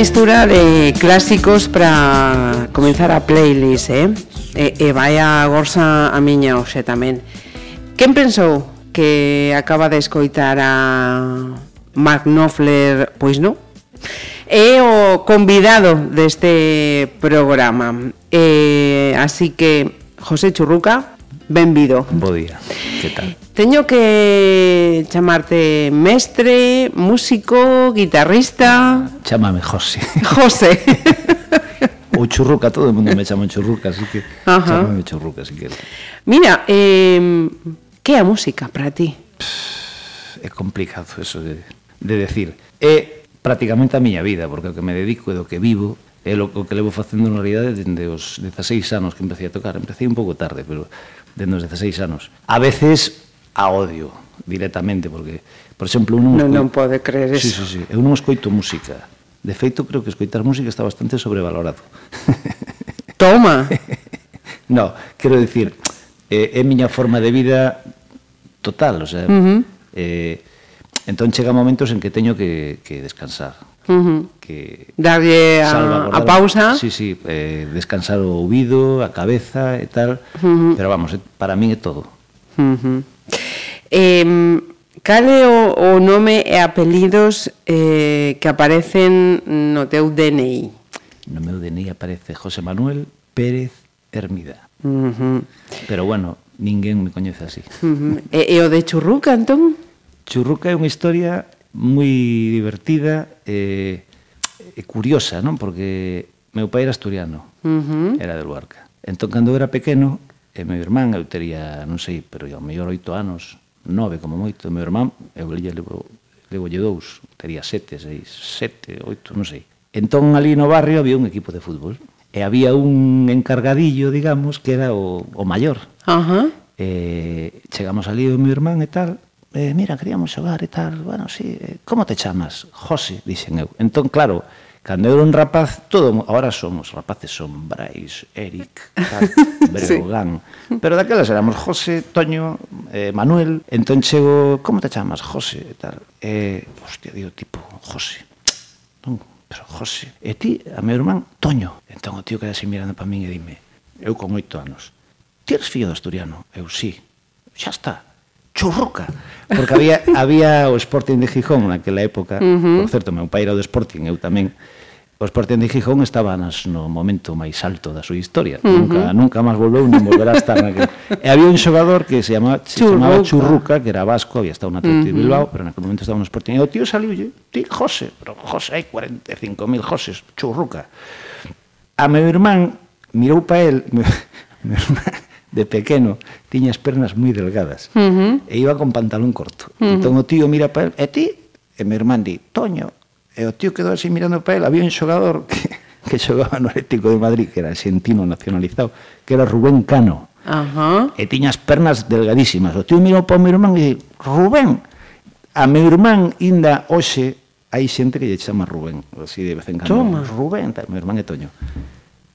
mistura de clásicos para comenzar a playlist, eh? E, e vai a gorsa a miña hoxe tamén. Quen pensou que acaba de escoitar a Mark Knopfler? Pois non. É o convidado deste programa. Eh, así que, José Churruca, benvido. Bo día, que tal? Teño que chamarte mestre, músico, guitarrista... Chámame José. José. Ou churruca, todo o mundo me chama churruca, así que Ajá. chámame churruca, si queres. Mira, eh, que é a música para ti? É complicado eso de, de decir. É prácticamente a miña vida, porque o que me dedico e do que vivo é lo, o que levo facendo na realidade dende os 16 anos que empecé a tocar. Empecé un pouco tarde, pero dende os 16 anos. A veces a odio directamente, porque, por exemplo, un non, escoito, non pode creer sí, eso. Sí, sí, eu non escoito música. De feito, creo que escoitar música está bastante sobrevalorado. Toma. no, quero dicir, eh, é miña forma de vida total, o sea, uh -huh. eh, entón chega momentos en que teño que, que descansar. Uh -huh. que darlle a, a pausa sí, sí, eh, descansar o ouvido a cabeza e tal uh -huh. pero vamos, para min é todo uh -huh. Eh, Cale o, o nome e apelidos eh, que aparecen no teu DNI? No meu DNI aparece José Manuel Pérez Hermida. Uh -huh. Pero bueno, ninguén me coñece así. Uh -huh. e, e o de Churruca, entón? Churruca é unha historia moi divertida e, e curiosa, non? Porque meu pai era asturiano, uh -huh. era de Luarca. Entón, cando era pequeno, e meu irmán eu tería, non sei, pero ao mellor oito anos, nove como moito, e meu irmán, eu lle levo, levo lle dous, tería sete, seis, sete, oito, non sei. Entón, ali no barrio había un equipo de fútbol, e había un encargadillo, digamos, que era o, o maior. Ajá. E chegamos ali o meu irmán e tal, eh, mira, queríamos xogar e tal, bueno, sí, eh, como te chamas? José, dixen eu. Entón, claro, Cando eu era un rapaz, todo, ahora somos rapaces sombrais, Eric, tal, Breogán, sí. pero daquelas éramos José, Toño, eh, Manuel, entón chego, como te chamas? José, e tal. Eh, hostia, digo, tipo, José. Non, pero José. E ti, a meu irmán, Toño. Entón o tío queda así mirando para min e dime, eu con oito anos, ti eres fillo de asturiano? Eu, sí. Xa está, churruca porque había había o Sporting de Gijón naquela época, uh -huh. por certo, meu pai era do Sporting, eu tamén. O Sporting de Gijón estaba nas, no momento máis alto da súa historia. Uh -huh. Nunca nunca máis volveu, nin volverá a estar naquele. e había un xogador que se chamaba, se Churruca. chamaba Churruca, que era vasco, había estado na Atleti uh -huh. de Bilbao, pero naquele momento estaba no Sporting. E o tío saliulle, ti José, pero José, hai 45.000 Joses, Churruca. A meu irmán mirou pa el, meu, meu irmán, de pequeno tiña as pernas moi delgadas uh -huh. e iba con pantalón corto. Uh -huh. Entón o tío mira para el, e ti? E meu irmán di, Toño. E o tío quedou así mirando para el, había un xogador que, que xogaba no Atlético de Madrid, que era argentino nacionalizado, que era Rubén Cano. Uh -huh. E tiña as pernas delgadísimas. O tío mirou para o meu irmán e di, Rubén, a meu irmán inda hoxe hai xente que lle chama Rubén, así de vez en cando. Toma. Rubén, tal, meu irmán é Toño.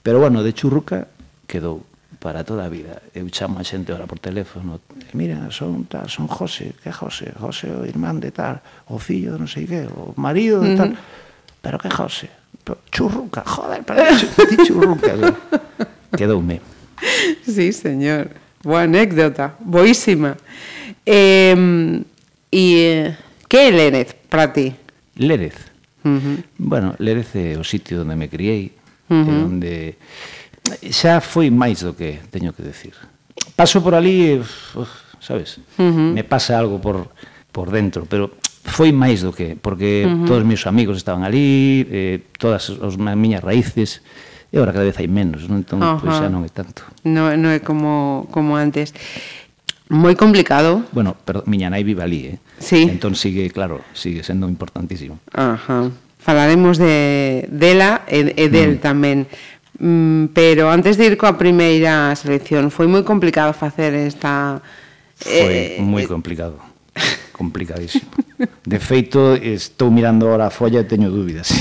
Pero bueno, de churruca quedou para toda a vida. Eu chamo a xente ora por teléfono, mira, son tal, son José, que José, José o irmán de tal, o fillo de non sei que, o marido de tal, uh -huh. pero que José, pero churruca, joder, pero ti churruca. Quedoume. Sí, señor. Boa anécdota, boísima. Eh, e que é Lérez para ti? Lérez. Uh -huh. Bueno, Lérez é o sitio onde me criei, uh -huh. onde xa foi máis do que teño que decir. Paso por ali, uf, sabes, uh -huh. me pasa algo por, por dentro, pero foi máis do que, porque uh -huh. todos os meus amigos estaban ali, eh, todas as miñas raíces, e agora cada vez hai menos, non? entón uh -huh. pois xa non é tanto. No, non é como, como antes. Moi complicado. Bueno, pero miña nai vive ali, eh? Sí. Entón sigue, claro, sigue sendo importantísimo. Ajá. Uh -huh. Falaremos de dela e, e del mm. tamén Mm, pero antes de ir coa primeira selección foi moi complicado facer esta eh, foi eh, moi complicado complicadísimo de feito estou mirando ahora a folla e teño dúbidas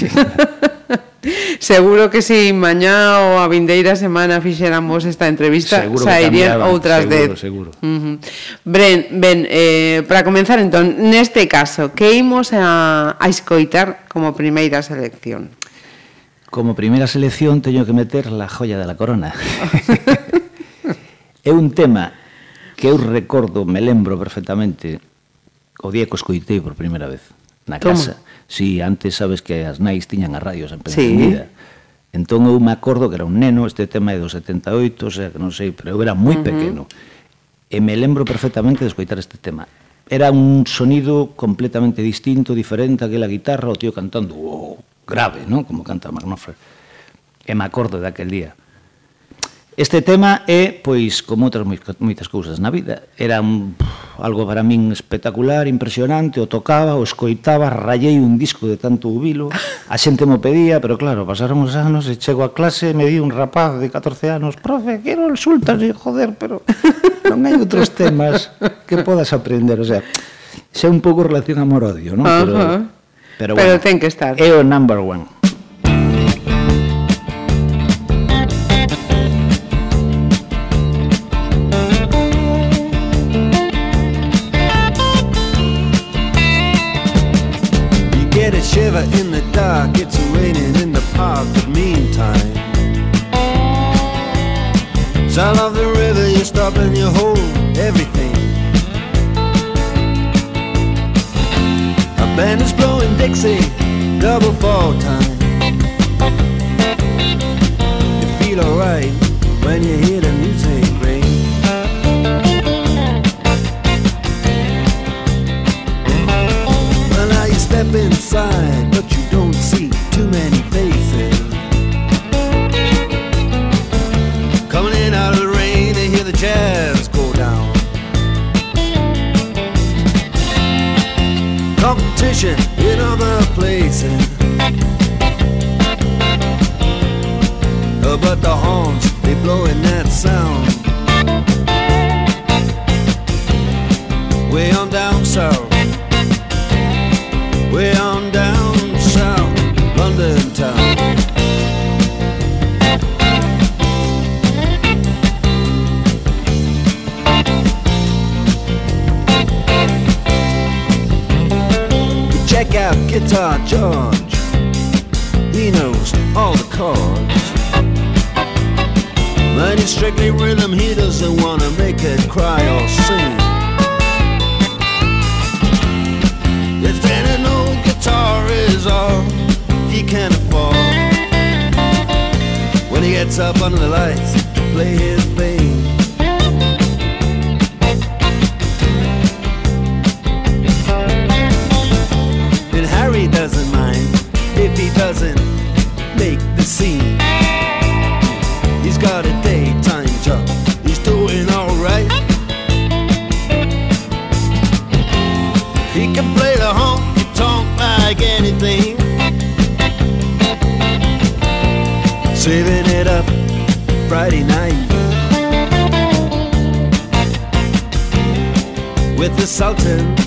Seguro que si mañá ou a vindeira semana fixéramos esta entrevista seguro sairían outras seguro, de... Seguro, uh -huh. Bren, ben, eh, para comenzar entón, neste caso, que imos a, a escoitar como primeira selección? como primeira selección teño que meter la joya de la corona. é un tema que eu recordo, me lembro perfectamente, o día que o escoitei por primeira vez na casa. Toma. Sí, antes sabes que as nais tiñan a en sempre sí. Entón eu me acordo que era un neno, este tema é do 78, o sea, que non sei, pero eu era moi uh -huh. pequeno. E me lembro perfectamente de escoitar este tema. Era un sonido completamente distinto, diferente, aquela guitarra, o tío cantando, Oh, grave, non? Como canta Magnofre. E me acordo daquel día. Este tema é, pois, como outras moitas cousas na vida, era un, algo para min espectacular, impresionante, o tocaba, o escoitaba, rayei un disco de tanto ubilo, a xente mo pedía, pero claro, pasaron os anos e chego a clase e me di un rapaz de 14 anos, profe, quero el sultas, e joder, pero non hai outros temas que podas aprender, o sea, xa un pouco relación amor-odio, non? Pero, -huh. pero, bueno, pero ten que estar. É o number one. shiver in the dark, it's raining in the park, but meantime. Sound of the river, you stop and you hold everything. A band is blowing Dixie, double fall time. You feel alright when you hear the music ring. Well, now you step inside. Competition in other places. Uh, but the horns, they blowing that sound. Out Guitar George. He knows all the chords. But it's strictly rhythm, he doesn't wanna make it cry or sing. If an old guitar is all he can afford, when he gets up under the lights to play his thing. he doesn't make the scene. He's got a daytime job, he's doing alright. He can play the honky tonk like anything. Saving it up Friday night. With the Sultan.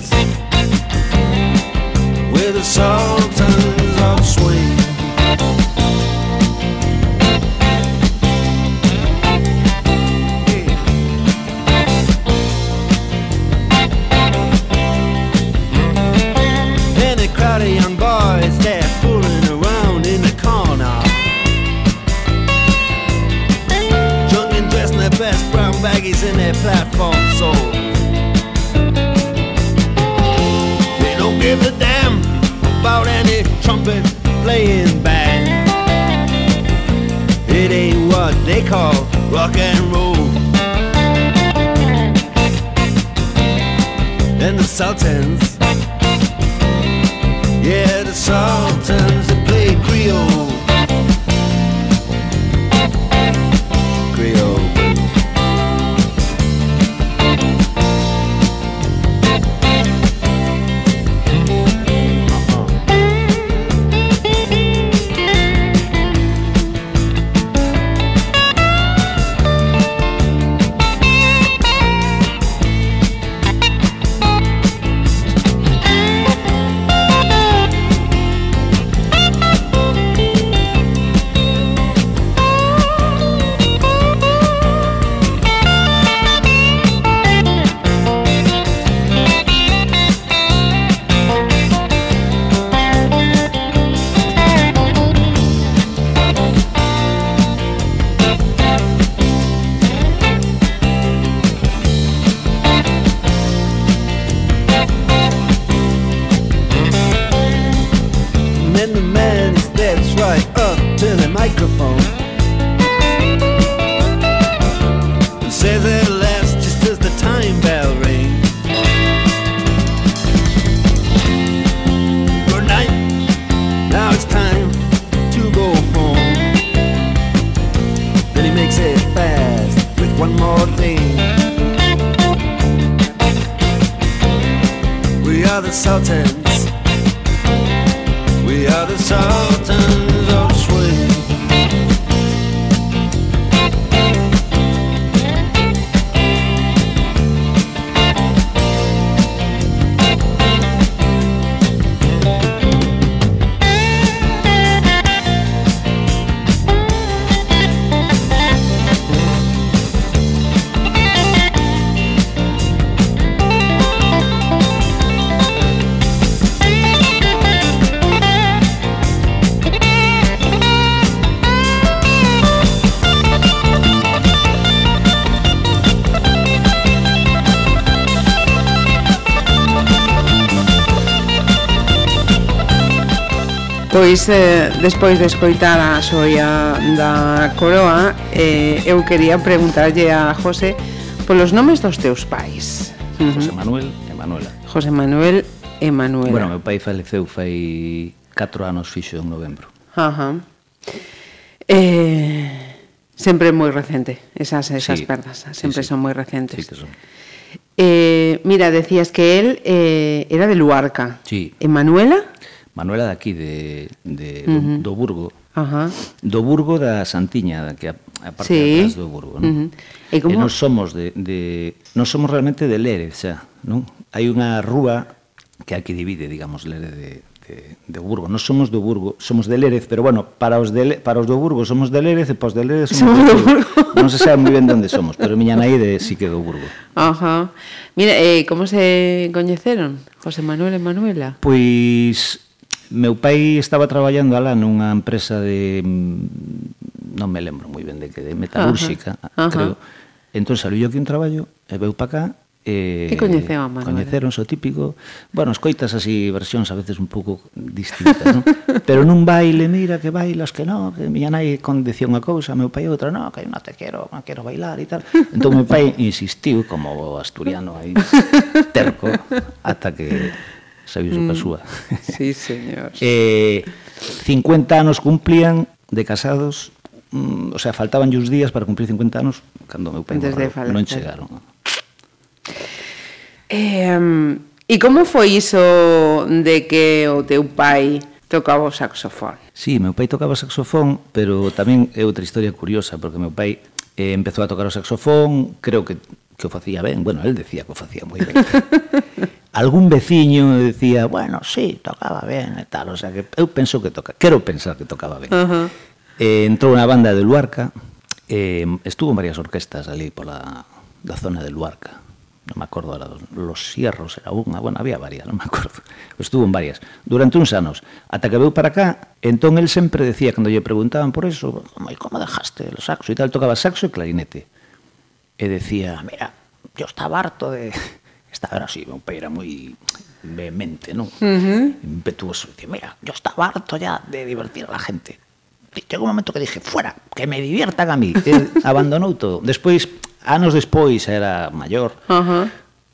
Pois eh, despois de escoitar a xoia da coroa eh, Eu quería preguntarlle a José Polos nomes dos teus pais. José Manuel e Manuela José Manuel e Manuela Bueno, meu pai faleceu fai 4 anos fixo en novembro Ajá eh, Sempre moi recente Esas, esas sí, perdas Sempre sí, sí. son moi recentes Sí que son Eh, mira, decías que él eh, era de Luarca. Sí. ¿Emanuela? Manuela daqui de, de uh -huh. do, do Burgo, Ajá. do Burgo da Santiña, da que a, a parte sí. atrás do Burgo, non? Uh -huh. E, como... e non somos de, de non somos realmente de Lérez, xa, non? Hai unha rúa que aquí divide, digamos, Lérez de, de, de Burgo. Non somos do Burgo, somos de Lérez, pero bueno, para os, de, para os do Burgo somos de Lérez e para os de Lérez somos, somos de Burgo. Non se sabe moi ben de onde somos, pero miña nai de sí que do Burgo. Ajá. Mira, eh, como se coñeceron José Manuel e Manuela? Pois Meu pai estaba traballando alá nunha empresa de mm, non me lembro moi ben de que de metalúrxica, ajá, ajá. creo. Entón saliu aquí un traballo e veu para cá e coñeceu a Manuel. Coñeceron o típico, bueno, escoitas así versións a veces un pouco distintas, non? Pero nun baile, mira que bailas que non, que miña nai con a unha cousa, meu pai outra, non, que non te quero, non quero bailar e tal. Entón meu pai insistiu como asturiano aí terco ata que Sabiso mm. súa. Sí, señor. eh, 50 anos cumplían de casados, mm, o sea, faltaban uns días para cumplir 50 anos, cando meu pai morreu, non chegaron. Eh, e como foi iso de que o teu pai tocaba o saxofón? Sí, meu pai tocaba saxofón, pero tamén é outra historia curiosa, porque meu pai eh, empezou a tocar o saxofón, creo que que o facía ben, bueno, el decía que o facía moi ben. algún veciño decía, bueno, sí, tocaba ben e tal, o sea que eu penso que toca, quero pensar que tocaba ben. Uh -huh. eh, entrou unha banda de Luarca, eh, estuvo en varias orquestas ali pola da zona de Luarca, non me acordo ahora, Los Sierros era unha, bueno, había varias, non me acordo, estuvo en varias, durante uns anos, ata que veu para cá, entón el sempre decía, cando lle preguntaban por eso, como dejaste o saxo e tal, tocaba saxo e clarinete, e decía, mira, yo estaba harto de, estaba así, un era moi vehemente, non? Uh -huh. Impetuoso. Dice, mira, yo estaba harto ya de divertir a la gente. E chegou un momento que dije, fuera, que me diviertan a mí. Él abandonou todo. Despois, anos despois, era maior, uh -huh.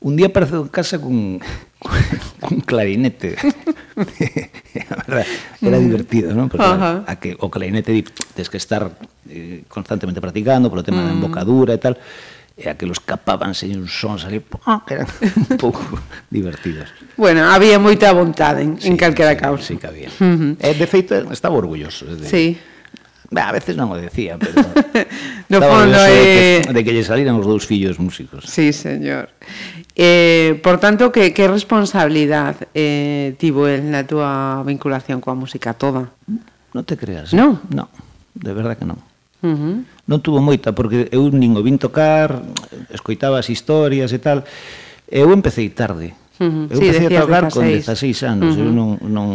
un día apareceu en casa cun, cun clarinete. a verdad, era divertido, non? Porque uh -huh. a que, o clarinete tens que estar eh, constantemente practicando polo tema uh -huh. da embocadura e tal e aquelos capábanse uns sons ali que eran un pouco divertidos. Bueno, había moita vontade en, sí, en calquera sí, causa. Sí que había. Uh eh, -huh. e, de feito, estaba orgulloso. De, sí. A veces non o decía, pero... no fondo, eh... de, que, de que lle saliran os dous fillos músicos. Sí, señor. Eh, por tanto, que, que responsabilidad eh, tivo el na túa vinculación coa música toda? Non te creas. Eh. Non? Non, de verdad que non. Uh -huh. Non tuvo moita, porque eu nin o vin tocar, escoitaba as historias e tal. Eu empecé tarde. Uh -huh. Eu sí, empecé a tocar 16. con 16 anos. Uh -huh. Eu non, non...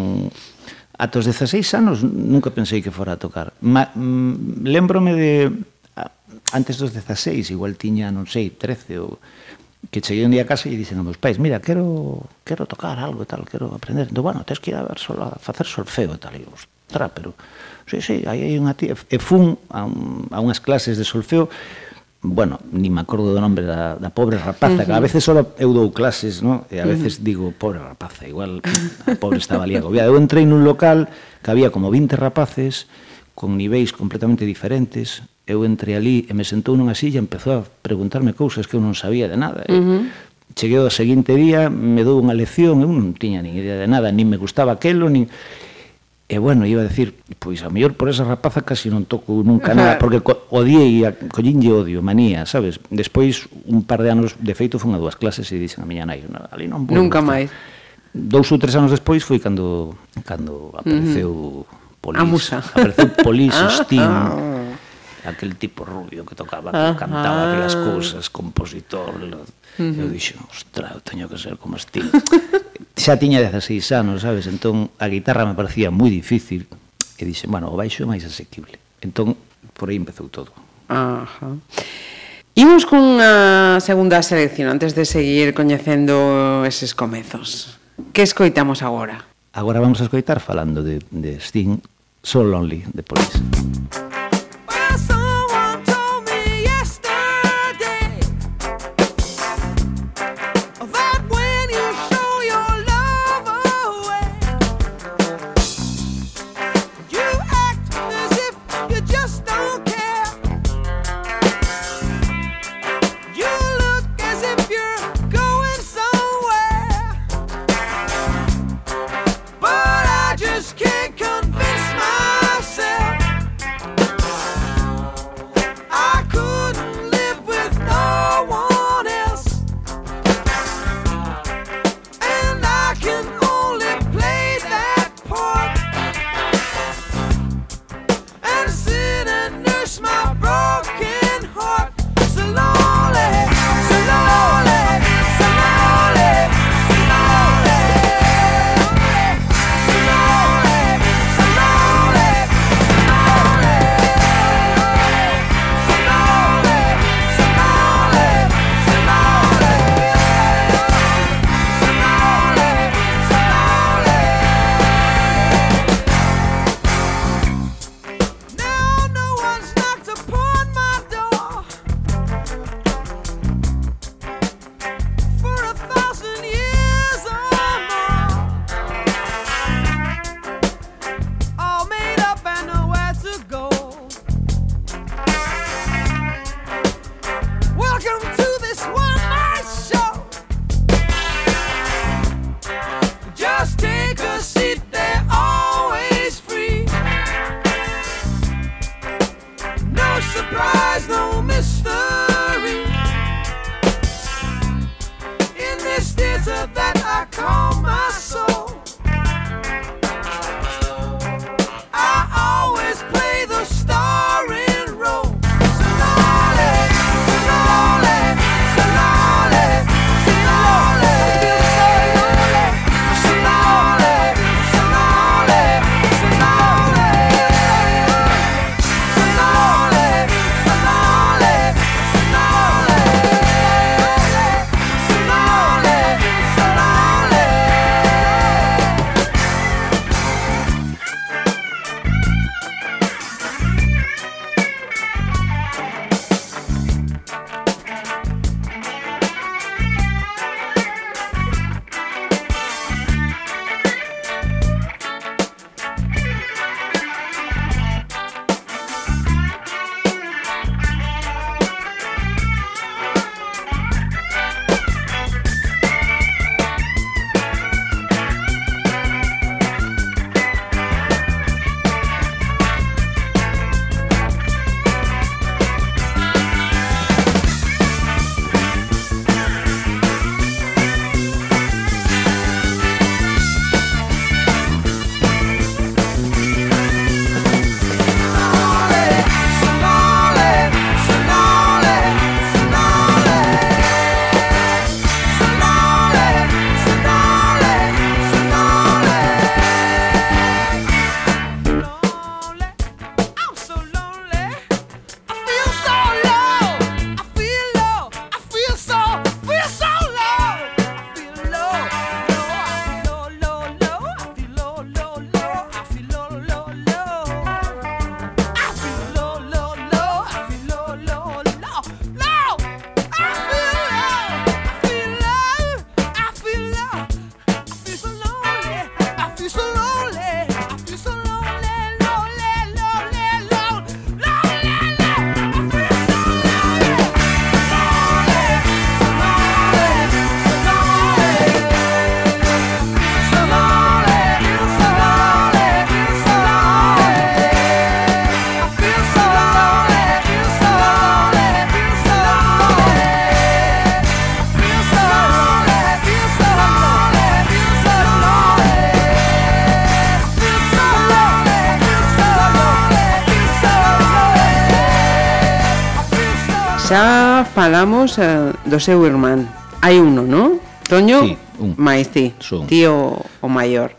Ata os 16 anos nunca pensei que fora a tocar. Ma, mm, lembrome de... Antes dos 16, igual tiña, non sei, 13 ou que cheguei un día a casa e dixen a meus pais, mira, quero, quero tocar algo e tal, quero aprender. Do, bueno, tens que ir a ver solo, a facer solfeo e tal. E, ostra, pero sí, sí, aí hai unha tía, e fun a, un, a unhas clases de solfeo, bueno, ni me acordo do nombre da, da pobre rapaza, uh -huh. que a veces só eu dou clases, no? e a veces uh -huh. digo, pobre rapaza, igual a pobre estaba ali agobiada. Eu entrei nun local que había como 20 rapaces, con niveis completamente diferentes, eu entrei ali e me sentou nunha silla e empezou a preguntarme cousas que eu non sabía de nada. Uh -huh. Cheguei ao seguinte día, me dou unha lección, eu non tiña nin idea de nada, nin me gustaba aquelo, nin... E bueno, iba a decir, pois a mellor por esa rapaza casi non toco nunca nada, porque co odiei, a, collinlle odio, manía, sabes? Despois, un par de anos, de feito, fun a dúas clases e dixen a miña nai, ali non vou. Nunca máis. Dous ou tres anos despois foi cando, cando apareceu uh -huh. Polis. A musa. Apareceu Polis, Sting, ah, ah. aquel tipo rubio que tocaba, que cantaba aquelas cousas, compositor. Uh -huh. Eu dixo, ostra, eu teño que ser como Sting. xa tiña 16 anos, sabes? Entón, a guitarra me parecía moi difícil e dixen, bueno, o baixo é máis asequible. Entón, por aí empezou todo. Ajá. Imos cunha segunda selección antes de seguir coñecendo eses comezos. Que escoitamos agora? Agora vamos a escoitar falando de, de Sting, So Lonely, de Police. xa falamos eh, do seu irmán. Hai uno, non? Toño, sí, un. máis ti, Son. tío o, maior.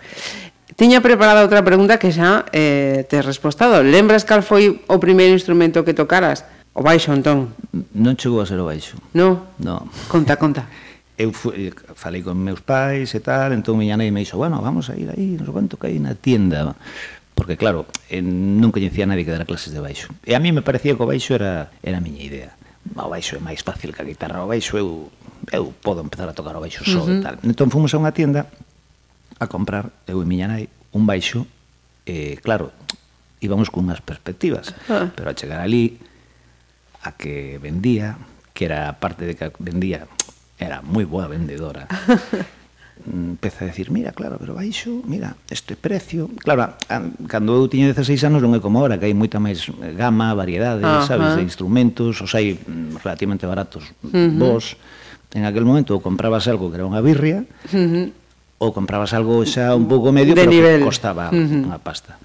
Tiña preparada outra pregunta que xa eh, te respostado. Lembras cal foi o primeiro instrumento que tocaras? O baixo, entón? Non chegou a ser o baixo. No? No. Conta, conta. Eu fui, falei con meus pais e tal, entón miña nai me dixo, bueno, vamos a ir aí, non sei quanto que hai na tienda. Porque, claro, non coñecía a nadie que dera clases de baixo. E a mí me parecía que o baixo era, era a miña idea o baixo é máis fácil que a guitarra o baixo eu eu podo empezar a tocar o baixo só uh -huh. e tal entón fomos a unha tienda a comprar eu e miña nai un baixo eh, claro íbamos con unhas perspectivas ah. pero a chegar ali a que vendía que era parte de que vendía era moi boa vendedora Mm, empeza a decir, mira, claro, pero baixo, mira, este precio... Claro, a, cando eu tiña 16 anos non é como ahora, que hai moita máis gama, variedade, Ajá. sabes, de instrumentos, os hai mm, relativamente baratos uh -huh. vos. En aquel momento comprabas algo que era unha birria, uh -huh. ou comprabas algo xa un pouco medio, de pero nivel. que costaba uh -huh. unha pasta.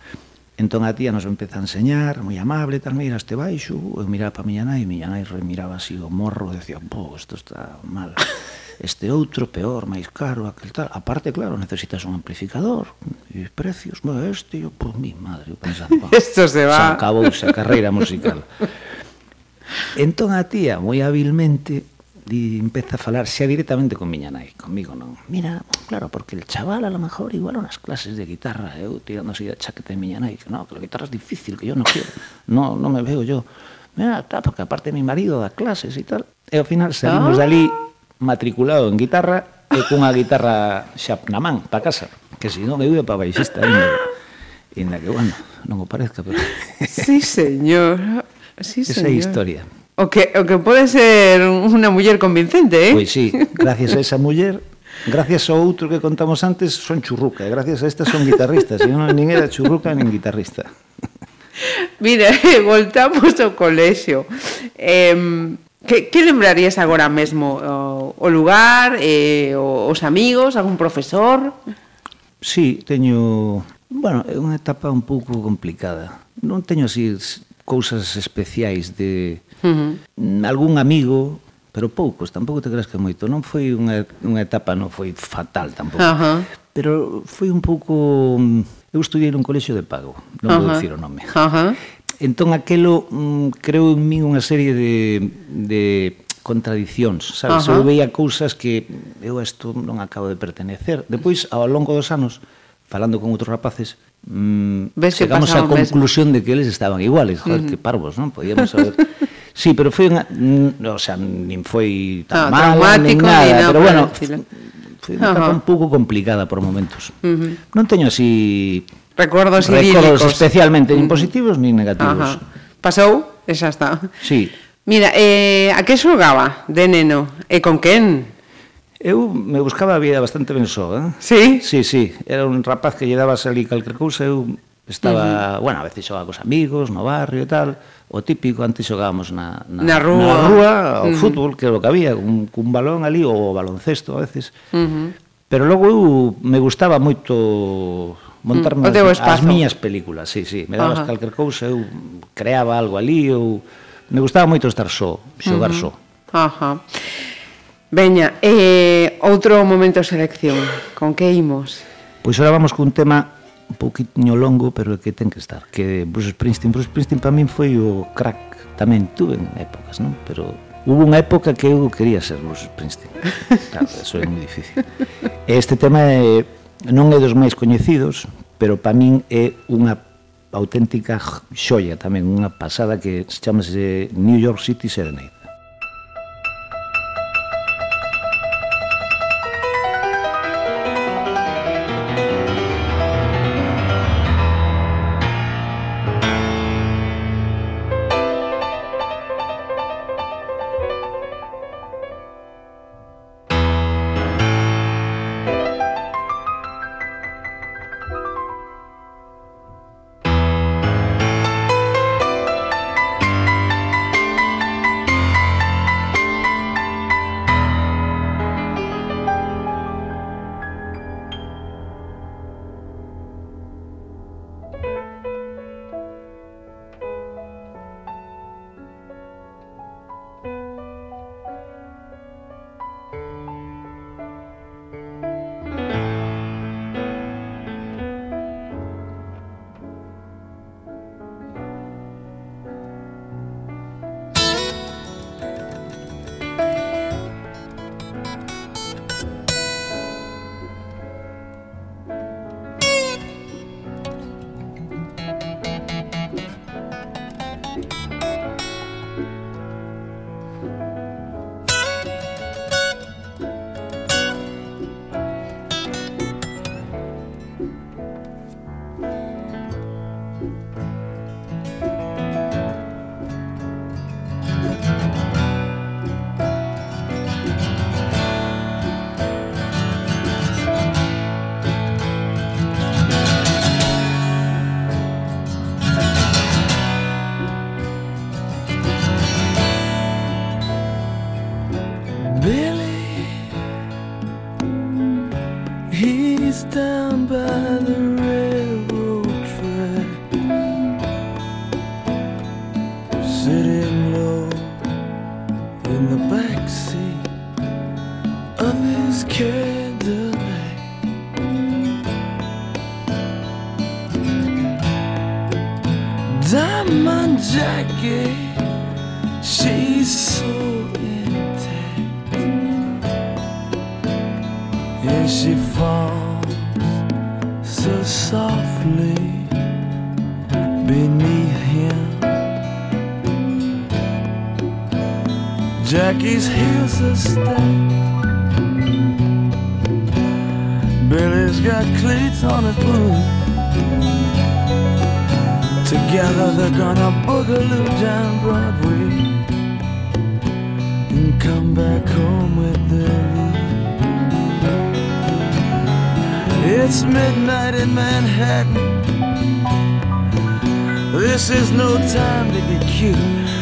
Entón a tía nos empeza a enseñar, moi amable, tal, mira este baixo, eu miraba para miña nai, e miña nai remiraba así o morro, e decía, pô, isto está mal. este outro peor, máis caro, aquel tal. Aparte, claro, necesitas un amplificador e precios, bueno, este, yo, pues, mi madre, eu pensando, Esto se va. Se acabou esa carreira musical. entón a tía, moi habilmente, di, empeza a falar xa directamente con miña nai, conmigo non. Mira, claro, porque el chaval a lo mejor igual unas clases de guitarra, eh, eu tirándose a chaqueta de miña nai, que no, que la guitarra es difícil, que yo no quiero, no, no me veo yo. Mira, tá, porque aparte mi marido da clases e tal. E ao final salimos ah. dali matriculado en guitarra e cunha guitarra xa na man pa casa, que se non eu ia pa baixista ainda. Inda que, bueno, non o parezca, pero... Sí, señor. Sí, Esa señor. historia. O que, o que pode ser unha muller convincente, eh? Pois sí, gracias a esa muller Gracias ao outro que contamos antes son churruca, e gracias a esta son guitarristas, e non nin era churruca nin guitarrista. Mira, voltamos ao colexio. Eh, Que, que lembrarías agora mesmo o, o lugar, eh, o, os amigos, algún profesor? Sí, teño... Bueno, é unha etapa un pouco complicada. Non teño así cousas especiais de... Uh -huh. Algún amigo, pero poucos, tampouco te creas que moito. Non foi unha, unha etapa, non foi fatal tampouco. Uh -huh. Pero foi un pouco... Mm, eu estudiei nun colexio de pago, non uh -huh. vou dicir o nome. Uh -huh. Entón, aquelo mm, creo en min unha serie de, de contradicións, sabes? Uh -huh. Eu veía cousas que eu a isto non acabo de pertenecer. Depois, ao longo dos anos, falando con outros rapaces, mm, Ves chegamos á conclusión mesmo. de que eles estaban iguales, joder, uh -huh. que parvos, non? Podíamos saber... sí, pero foi unha... Mm, o sea, nin foi tan no, mala, nin nada, no, pero bueno, decirlo. foi unha etapa uh -huh. un pouco complicada por momentos. Uh -huh. Non teño así recordos idílicos. Recordos especialmente mm. nin positivos nin negativos. Ajá. Pasou e xa está. Sí. Mira, eh, a que xogaba de neno e con quen? Eu me buscaba a vida bastante ben só, eh? Sí? Sí, sí. Era un rapaz que lle daba ali calquer cousa, eu estaba, uh -huh. bueno, a veces xogaba cos amigos, no barrio e tal, o típico, antes xogábamos na, na, na rúa, na rúa ao uh -huh. fútbol, que era o que había, un, cun balón ali, ou baloncesto a veces, uh -huh. pero logo eu me gustaba moito montarme mm, as, as miñas películas, sí, sí, me dabas uh -huh. calquer cousa, eu creaba algo ali, eu me gustaba moito estar só, xogar uh -huh. só. Ajá. Veña, eh, outro momento de selección, con que imos? Pois ahora vamos cun tema un poquinho longo, pero que ten que estar, que Bruce Springsteen, Bruce Springsteen para min foi o crack, tamén tuve en épocas, non? Pero hubo unha época que eu quería ser Bruce Springsteen. Claro, eso é moi difícil. Este tema é non é dos máis coñecidos, pero para min é unha auténtica xoia tamén, unha pasada que chamase New York City Serenade.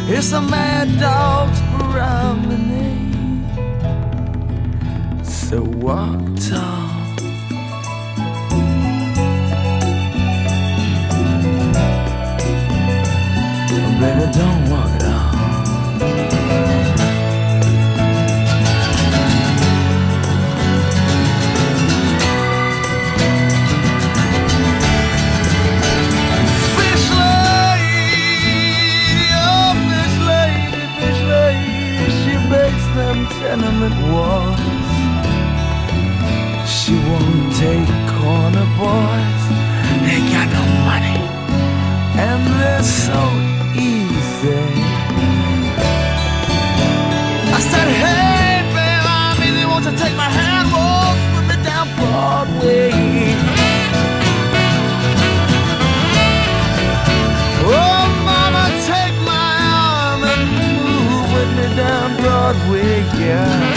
It's a mad dog's promenade. So walk tall. Baby, don't boys, they got no money, and they're so easy. I said, hey, babe, I'm easy, won't you take my hand, walk with me down Broadway? Oh, mama, take my arm and move with me down Broadway, yeah.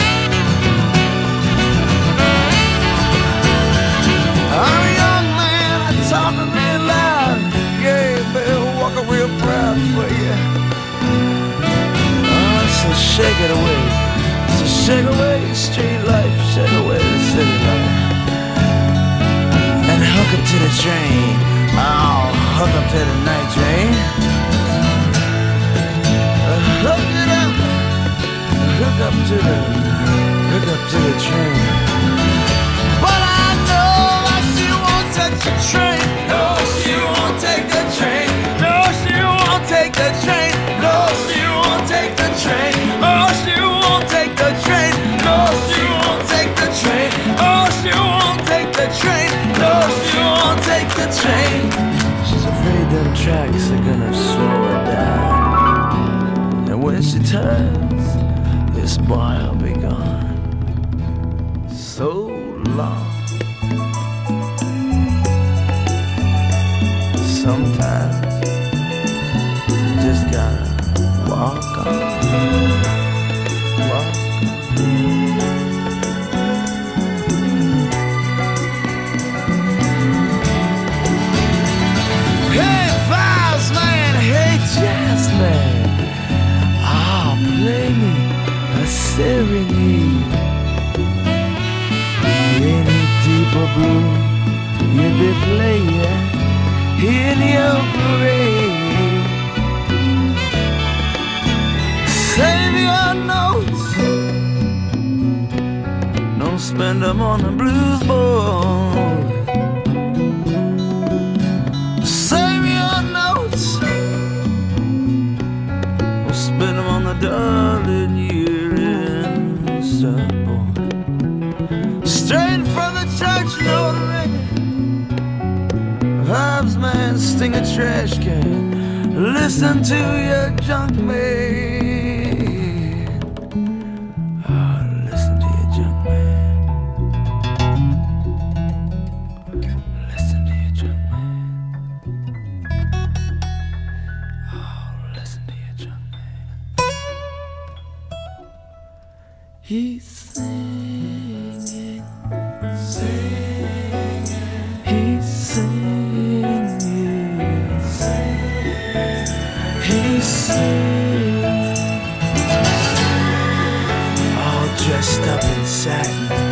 Shake it away. So shake away street life, shake away the city life. And hook up to the train. Oh, hook up to the night train. Hook it up. Hook up to the, hook up to the train. But I know that she won't touch the train. No, she won't take the train. No, she won't take the train. No, she won't take the train. Tracks are gonna slow her down. And when she turns, them on the blues board. Save your notes, don't spend them on the darling year in Starboard. Straight from the church notary. Vibes man, sting a trash can. Listen to your junk man. Dressed up in satin,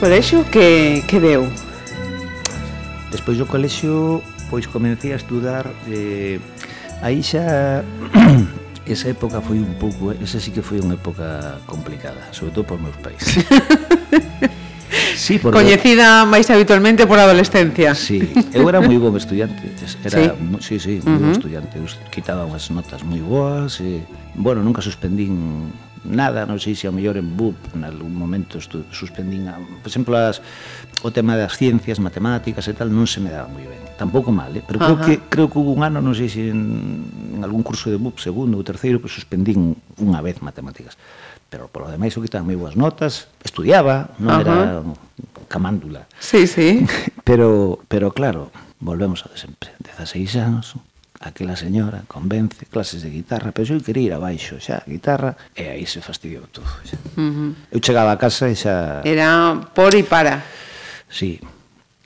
do que, que deu? Despois do colexio pois comecei a estudar eh, aí xa esa época foi un pouco, esa sí que foi unha época complicada, sobre todo por meus pais. sí, porque... Coñecida máis habitualmente por adolescencia. Sí, eu era moi bon estudiante, era, sí, sí, sí moi uh -huh. bon estudiante, eu quitaba unhas notas moi boas, e, bueno, nunca suspendín nada, non sei se ao mellor en BUP en algún momento estu, suspendín, a, por exemplo, as, o tema das ciencias, matemáticas e tal, non se me daba moi ben. Tampouco mal, eh? pero creo Ajá. que creo que un ano, non sei se en, en algún curso de BUP segundo ou terceiro, que suspendín unha vez matemáticas. Pero polo demais o que tan moi boas notas, estudiaba, non Ajá. era camándula. Sí, sí. pero pero claro, volvemos a de sempre, 16 anos, Aquela señora convence clases de guitarra, pero eu quería ir abaixo xa, guitarra, e aí se fastidiou todo. Xa. Uh -huh. Eu chegaba a casa e xa... Era por e para. Sí.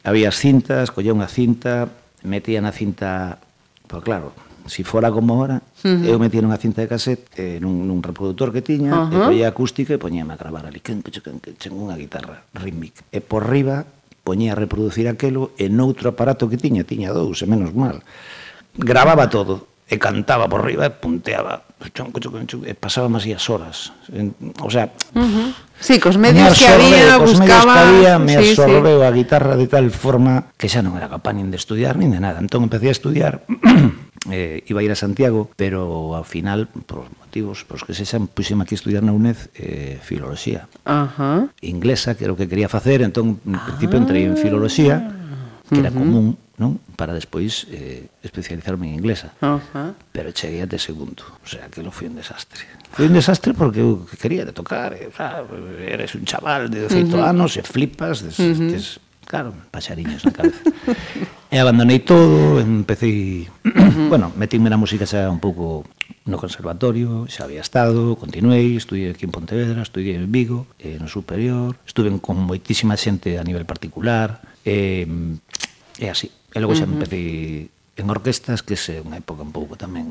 Había as cintas, collía unha cinta, metía na cinta... Pois claro, si fora como ahora, uh -huh. eu metía nunha cinta de cassette eh, nun, nun reproductor que tiña, uh -huh. e poía acústica e poñíame a gravar ali, quen, quen, quen, quen, unha guitarra rítmica. E por riba poñía a reproducir aquelo en outro aparato que tiña, tiña dous, e menos mal. Uh grababa todo e cantaba por riba e punteaba chonco, chonco, chonco, e pasaba así as horas en, o sea uh -huh. sí, cos medios absorbe, que había cos buscaba que había, me sí, absorbeu sí. a guitarra de tal forma que xa non era capaz nin de estudiar nin de nada entón empecé a estudiar eh, iba a ir a Santiago, pero ao final, por motivos, pois que sexan, puxeme aquí a estudiar na UNED eh, filoloxía. Ajá. Uh -huh. Inglesa, que era o que quería facer, entón, en principio, entrei en ah. filoloxía, que era uh -huh. común, non? Para despois eh, especializarme en inglesa. Uh -huh. Pero cheguei até segundo. O sea, que lo foi un desastre. Foi un desastre porque eu quería de tocar, e, xa, eres un chaval de 18 uh -huh. anos e flipas, des, uh -huh. des, claro, paxariños na cabeza. e abandonei todo, empecé... bueno, metíme na música xa un pouco no conservatorio, xa había estado, continuei, estudiei aquí en Pontevedra, estudiei en Vigo, eh, no superior, estuve con moitísima xente a nivel particular, eh, e así. E logo xa uh -huh. empecé en orquestas, que é unha época un pouco tamén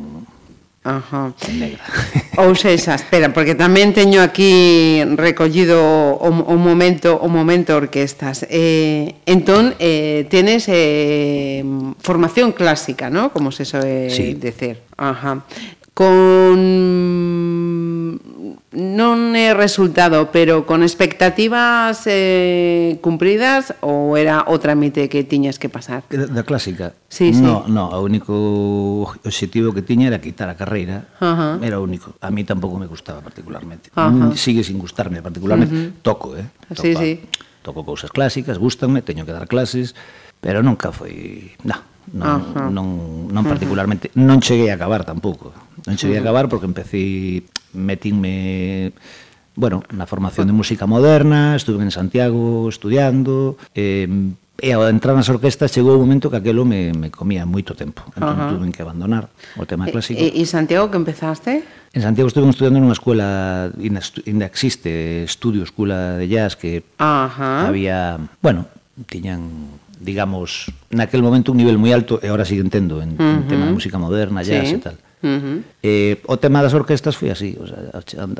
Ajá. negra. Ou sexa, espera, porque tamén teño aquí recollido o, o momento o momento orquestas. Eh, entón, eh, tenes eh, formación clásica, ¿no? Como se soe sí. decir. Ajá. Con non é resultado, pero con expectativas eh, cumpridas ou era o trámite que tiñas que pasar? Da clásica? Sí, no, sí. No, o único objetivo que tiña era quitar a carreira, Ajá. era o único. A mí tampouco me gustaba particularmente. Ajá. Mm, sigue sin gustarme particularmente. Uh -huh. Toco, eh? Toco, sí, sí. Toco cousas clásicas, gustanme, teño que dar clases, pero nunca foi... Nah, non, Ajá. non, non particularmente non cheguei a acabar tampouco non cheguei a acabar porque empecé metinme bueno, na formación de música moderna estuve en Santiago estudiando eh, e ao entrar nas orquestas chegou o momento que aquilo me, me comía moito tempo entón Ajá. tuve que abandonar o tema clásico e, e Santiago que empezaste? En Santiago estuve estudiando nunha escuela ainda existe, estudio, escuela de jazz que Ajá. había, bueno, tiñan digamos, naquel momento un nivel moi alto e ahora sigue entendo en, uh -huh. en tema de música moderna, jazz sí. e tal. Uh -huh. eh, o tema das orquestas foi así, o sea,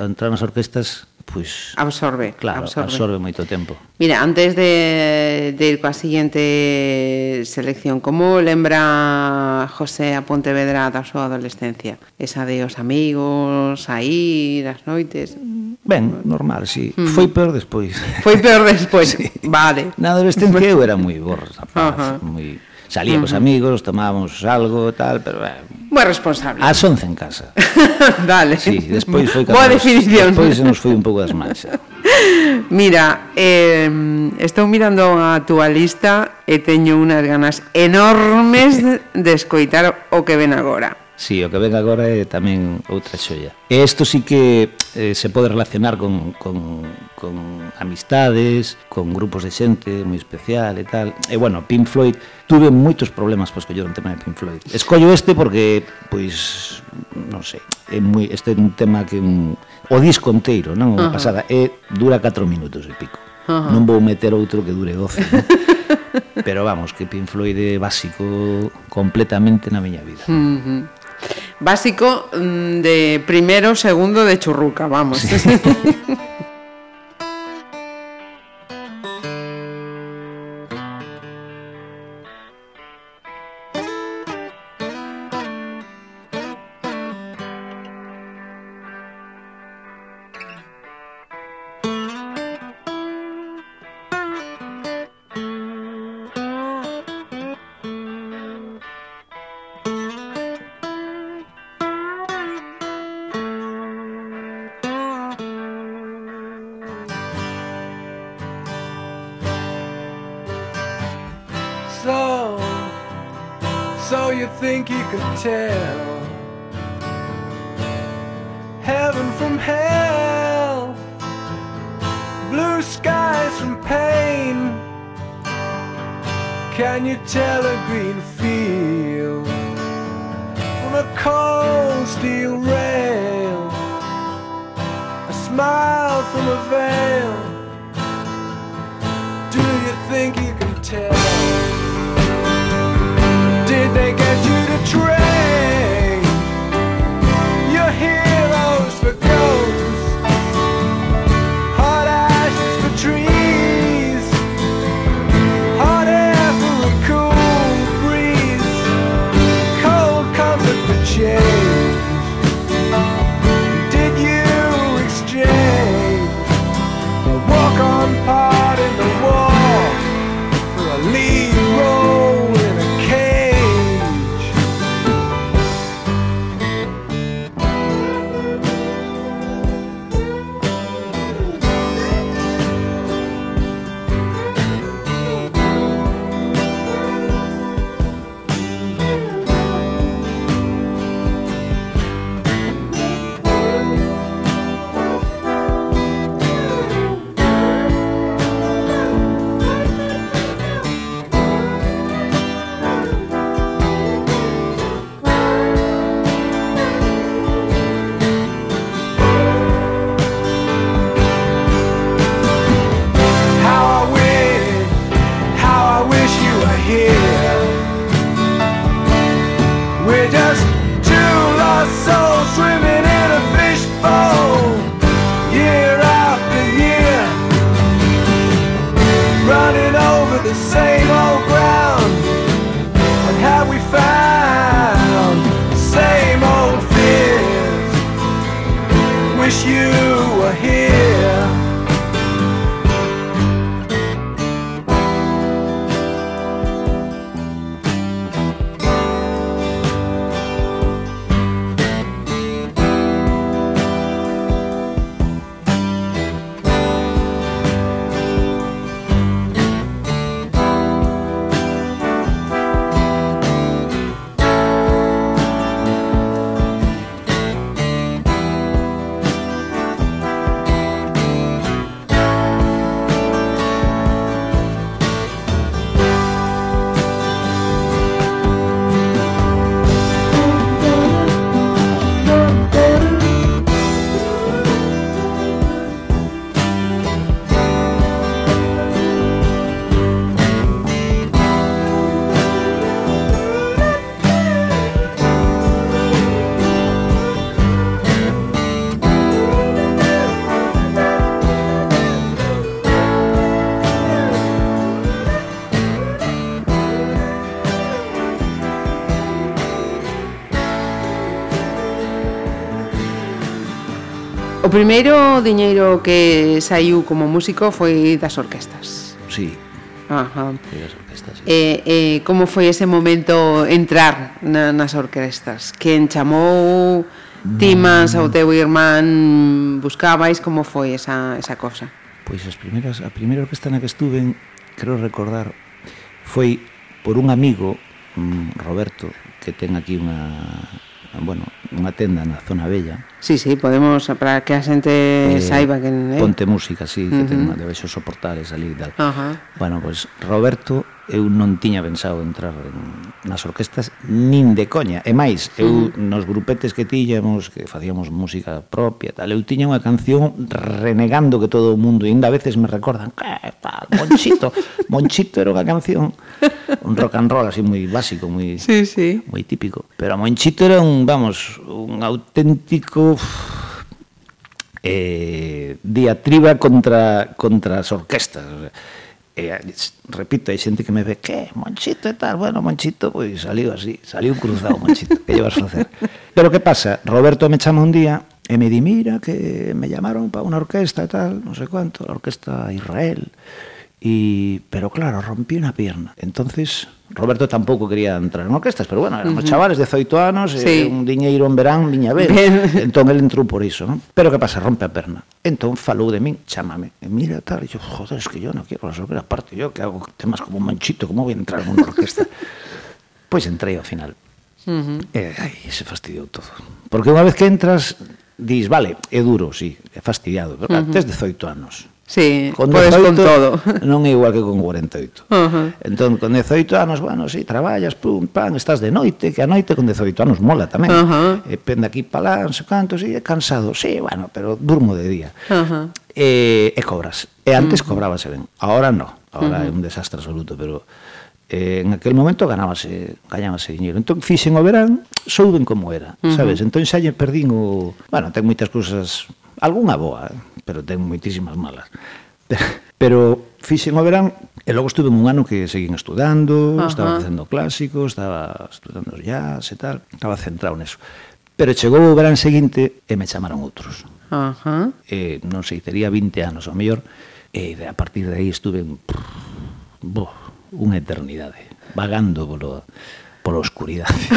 entrar nas orquestas pois absorbe, claro, absorbe. absorbe moito tempo. Mira, antes de, de ir coa siguiente selección, como lembra José a Pontevedra da súa adolescencia? Esa de os amigos, a ir, as noites... Ben, normal, sí. Mm. Foi peor despois. Foi peor despois, sí. vale. Na adolescencia eu era moi borra, rapaz, uh -huh. moi salía uh -huh. amigos, tomábamos algo, tal, pero... Eh, moi responsable. As 11 en casa. vale. Sí, despois foi... Boa definición. Despois se nos foi un pouco das manxas. Mira, eh, estou mirando a túa lista e teño unhas ganas enormes de escoitar o que ven agora. Sí, o que ven agora é tamén outra xoia. E isto sí que eh, se pode relacionar con, con, con amistades, con grupos de xente moi especial e tal. E bueno, Pink Floyd, tuve moitos problemas para escoller un tema de Pink Floyd. Escollo este porque, pois, non sei, é moi, este é un tema que... Un, o disco inteiro, non? Uh -huh. pasada, é, dura 4 minutos e pico. Uh -huh. Non vou meter outro que dure 12, non? Pero vamos, que Pink Floyd é básico completamente na miña vida. Uh -huh. Básico mm, de primero, segundo de churruca, vamos. hell, blue skies from pain. Can you tell a green field from a cold steel rail? A smile from a veil. Do you think you can tell? Did they get you to train O primeiro diñeiro que saiu como músico foi das orquestas. Sí. Ajá. Foi das orquestas. Sí. Eh, eh, como foi ese momento entrar na, nas orquestas? Quen chamou Timas ao mm. teu irmán buscabais como foi esa, esa cosa? Pois as primeiras, a primeira orquesta na que estuve, creo recordar, foi por un amigo, mm, Roberto, que ten aquí unha Ah, bueno, unha tenda na zona bella. Sí, sí, podemos, para que a xente eh, saiba que... Eh? Ponte Música, sí, que uh -huh. ten unha debaixo soportales ali e tal. Uh -huh. Bueno, pois pues, Roberto eu non tiña pensado entrar en, nas orquestas nin de coña. E máis, eu mm. nos grupetes que tiñamos, que facíamos música propia, tal, eu tiña unha canción renegando que todo o mundo, e ainda a veces me recordan, que tal, Monchito, Monchito era unha canción, un rock and roll así moi básico, moi sí, sí. moi típico. Pero Monchito era un, vamos, un auténtico eh, diatriba contra contra as orquestas. O sea, eh, repito, hai xente que me ve, que, Monchito e tal, bueno, Monchito, pois saliu así, saliu cruzado Monchito, que llevas a facer? Pero que pasa? Roberto me chama un día e me di, mira, que me llamaron para unha orquesta e tal, non sei cuánto, a orquesta Israel, Y, pero claro, rompí una pierna. Entonces, Roberto tampouco quería entrar en orquestas, pero bueno, éramos uh -huh. chavales de 18 anos, eh, sí. e un diñeiro en verán, viña ver. entón el entrou por iso, non? Pero que pasa, rompe a perna. Entón falou de min, chámame. E mira tal, e yo, joder, es que yo no quiero las orquestas, aparte yo que hago temas como un manchito, como voy a entrar en una orquesta? pois pues entrei ao final. Uh -huh. E ai, se fastidiou todo. Porque unha vez que entras, dis, vale, é duro, sí, é fastidiado, pero uh -huh. tes 18 anos Sí, con podes con todo. Non é igual que con 48. Uh -huh. Entón, con 18 anos, bueno, si, sí, traballas, pum, pan, estás de noite, que a noite con 18 anos mola tamén. Uh -huh. E pende aquí palán, se canto, si, sí, cansado, si, sí, bueno, pero durmo de día. Uh -huh. e, e cobras. E antes uh -huh. cobrábase ben, ahora no. Ahora uh -huh. é un desastre absoluto, pero eh, en aquel momento ganábase, gañábase diñeiro. Entón fixen o verán, souben como era, uh -huh. sabes? Entón xa lle perdín o, bueno, ten moitas cousas, algunha boa, eh? pero ten moitísimas malas. Pero fixen o verán e logo estuve un ano que seguín estudando, Ajá. estaba facendo clásicos, estaba estudando jazz e tal, estaba centrado neso. Pero chegou o verán seguinte e me chamaron outros. Ajá. E, non sei, tería 20 anos ao mellor, e a partir de aí estuve un, bo, unha eternidade, vagando polo, pola oscuridade.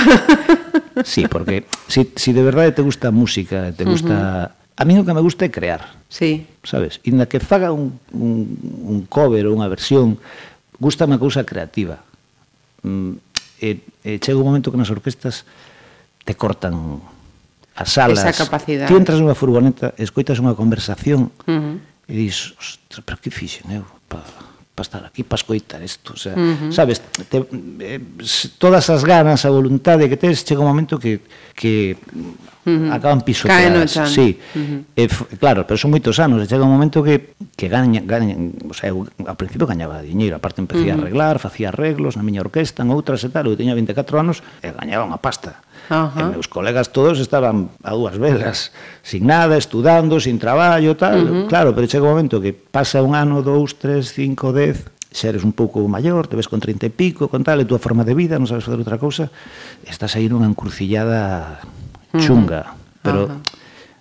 sí, porque si, si de verdade te gusta a música, te gusta... Uh -huh A mí o que me gusta é crear. Sí. Sabes? E na que faga un, un, un cover ou unha versión, gusta unha cousa creativa. Mm, e, e chega un momento que nas orquestas te cortan as salas. Esa capacidade. Ti entras nunha furgoneta, escoitas unha conversación uh -huh. e dis, pero que fixen eu? Pa, para estar aquí para escoitar isto, o sea, uh -huh. sabes, te, eh, todas as ganas, a voluntade que tes, chega un momento que que uh -huh. acaban pisoteadas. Sí. Uh -huh. eh, claro, pero son moitos anos, chega un momento que que gaña, gaña o sea, eu, ao principio gañaba diñeiro, aparte empecé uh -huh. a arreglar, facía arreglos na miña orquesta, en outras e tal, eu teña 24 anos e gañaba unha pasta. Ajá. E meus colegas todos estaban a dúas velas, sin nada, estudando, sin traballo, tal. Uh -huh. Claro, pero chega un momento que pasa un ano, dous, tres, cinco, dez, xa eres un pouco maior, te ves con 30 e pico, con tal, e túa forma de vida, non sabes fazer outra cousa, estás aí nunha encrucillada chunga, uh -huh. pero uh -huh.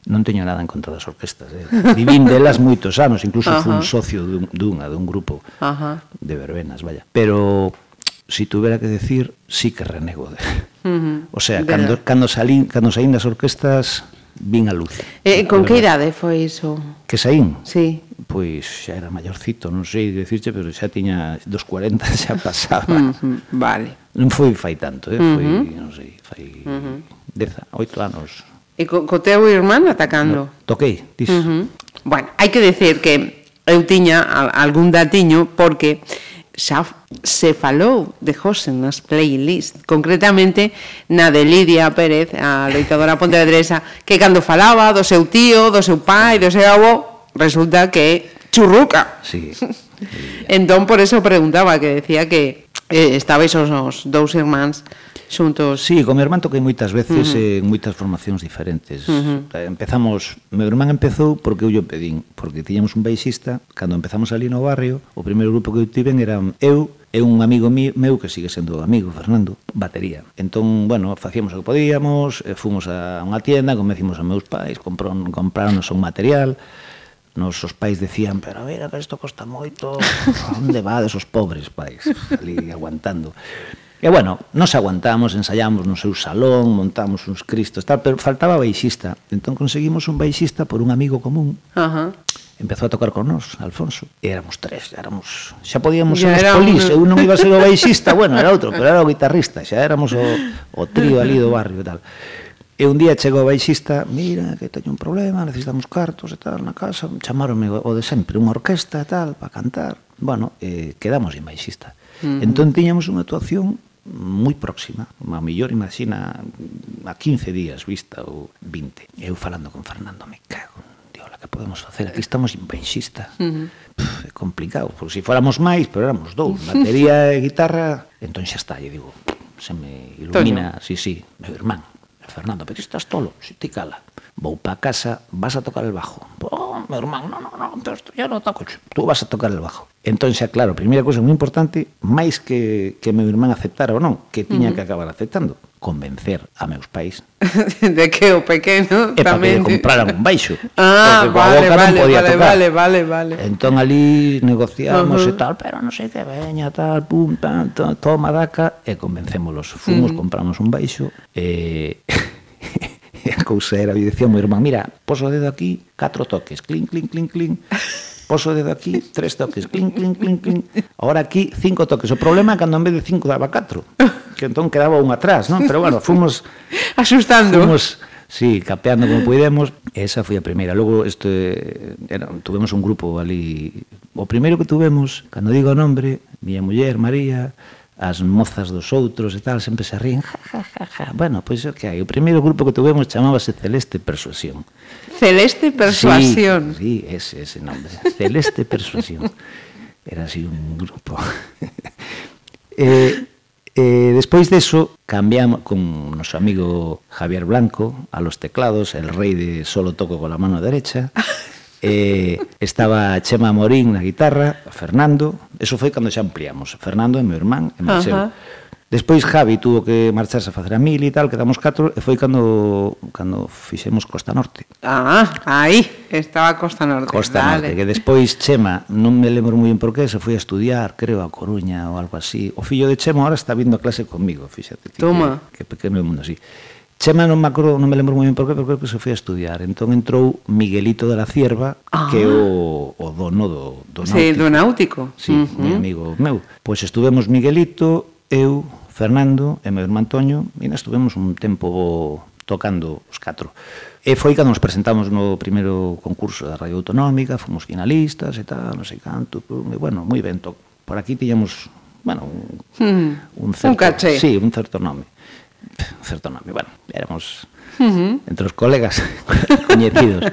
non teño nada en contra das orquestas, eh. vivín delas moitos anos, incluso uh -huh. fui un socio dun, dunha, dun grupo uh -huh. de verbenas, vaya, pero si tuviera que decir, sí que renego de. Uh -huh. O sea, Verdad. cando, cando, salín, cando saín das orquestas, vin a luz. Eh, con que idade foi iso? Que saín? Sí. Pois xa era maiorcito, non sei dicirche, pero xa tiña dos 40 xa pasaba. Uh -huh. Vale. Non foi fai tanto, eh? foi, uh -huh. non sei, fai uh -huh. deza, oito anos. E co, co teu irmán atacando? No, toquei, dis. Uh -huh. Bueno, hai que decir que eu tiña algún datiño porque xa se falou de José nas playlists, concretamente na de Lidia Pérez, a loitadora pontevedresa, que cando falaba do seu tío, do seu pai, do seu avó, resulta que churruca. Sí. entón, por eso preguntaba, que decía que eh, estabais os, os dous irmáns xuntos. Sí, con meu irmán toquei moitas veces uh -huh. en moitas formacións diferentes. Uh -huh. Empezamos, meu irmán empezou porque eu lle pedín, porque tiñamos un baixista, cando empezamos ali no barrio, o primeiro grupo que eu tiven eran eu, e un amigo mío, meu que sigue sendo amigo, Fernando, batería. Entón, bueno, facíamos o que podíamos, fomos a unha tienda, convencimos a meus pais, compraron, compraronos un material, nosos pais decían, pero a ver, pero isto costa moito, onde vades os pobres pais, ali aguantando. E, bueno, nos aguantamos, ensayamos no seu salón, montamos uns cristos, tal, pero faltaba baixista. Entón conseguimos un baixista por un amigo común. Ajá. Empezou a tocar con nós, Alfonso. E éramos tres, éramos... Xa podíamos ser os polis, un... eu non iba a ser o baixista, bueno, era outro, pero era o guitarrista, xa éramos o, o trío ali do barrio e tal. E un día chegou o baixista, mira, que teño un problema, necesitamos cartos e tal na casa, chamaronme o de sempre, unha orquesta e tal, para cantar. Bueno, eh, quedamos en baixista. Uh -huh. Entón tiñamos unha actuación moi próxima, a mellor imagina a 15 días vista ou 20. Eu falando con Fernando, me cago diola que podemos facer, aquí estamos en. Uh -huh. Pff, é complicado, porque se si fóramos máis, pero éramos dous, batería e guitarra, entón xa está, e digo, se me ilumina, Toño. sí, sí, meu irmán, Fernando, pero estás tolo, se si ti cala vou pa casa, vas a tocar el bajo. Oh, meu irmán, non, non, non, yo non toco. Tú vas a tocar el bajo. Entón xa, claro, primeira cousa moi importante, máis que, que meu irmán aceptara ou non, que tiña uh -huh. que acabar aceptando, convencer a meus pais de que o pequeno e tamén... para que compraran un baixo. Ah, vale, vale, vale, tocar. vale, vale, vale. Entón ali negociamos uh -huh. e tal, pero non sei que veña, tal, pum, pam, toma daca, e convencémolos. Fumos, uh -huh. compramos un baixo, e... E a cousa era, e dicía meu irmán, mira, poso o dedo aquí, catro toques, clink, clink, clink, clink, poso o dedo aquí, tres toques, clink, clink, clink, clink, ahora aquí, cinco toques. O problema é cando en vez de cinco daba catro, que entón quedaba un atrás, non? Pero bueno, fomos... Asustando. Fomos, Sí, capeando como pudemos, Esa foi a primeira. Logo, este, era, tuvemos un grupo ali. O primeiro que tuvemos, cando digo o nombre, miña muller, María, as mozas dos outros e tal, sempre se ríen, ja, ja, ja, ja. Bueno, pois o que hai. O primeiro grupo que tuvemos chamábase Celeste Persuasión. Celeste Persuasión. Sí, sí ese, ese nome. Celeste Persuasión. Era así un grupo. eh, Eh, despois deso, cambiamos con noso amigo Javier Blanco a los teclados, el rei de solo toco con la mano derecha. eh, estaba Chema Morín na guitarra, Fernando, eso foi cando xa ampliamos, Fernando é meu irmán, é Marcelo. Uh -huh. Despois Javi tuvo que marcharse a facer a mil e tal, quedamos catro, e foi cando, cando fixemos Costa Norte. Ah, aí, estaba Costa Norte. Costa dale. Norte, que despois Chema, non me lembro moi ben por que, se foi a estudiar, creo, a Coruña ou algo así. O fillo de Chema ahora está vindo a clase comigo, fíxate. ti, Toma. Que, que pequeno mundo así. Chema non me acordo, non me lembro moi ben por qué, pero creo que se foi a estudiar. Entón entrou Miguelito de la Cierva, ah. que é o, o dono do, do náutico. Sí, do náutico. Sí, uh -huh. mi amigo meu. Pois estuvemos Miguelito, eu, Fernando e meu irmán Antonio, e nós estuvemos un tempo tocando os catro. E foi cando nos presentamos no primeiro concurso da Radio Autonómica, fomos finalistas e tal, non sei canto, e bueno, moi ben, por aquí tiñamos, bueno, un, mm, un certo... Un caché. Sí, un certo nome certo nome, bueno, éramos uh -huh. entre os colegas coñecidos.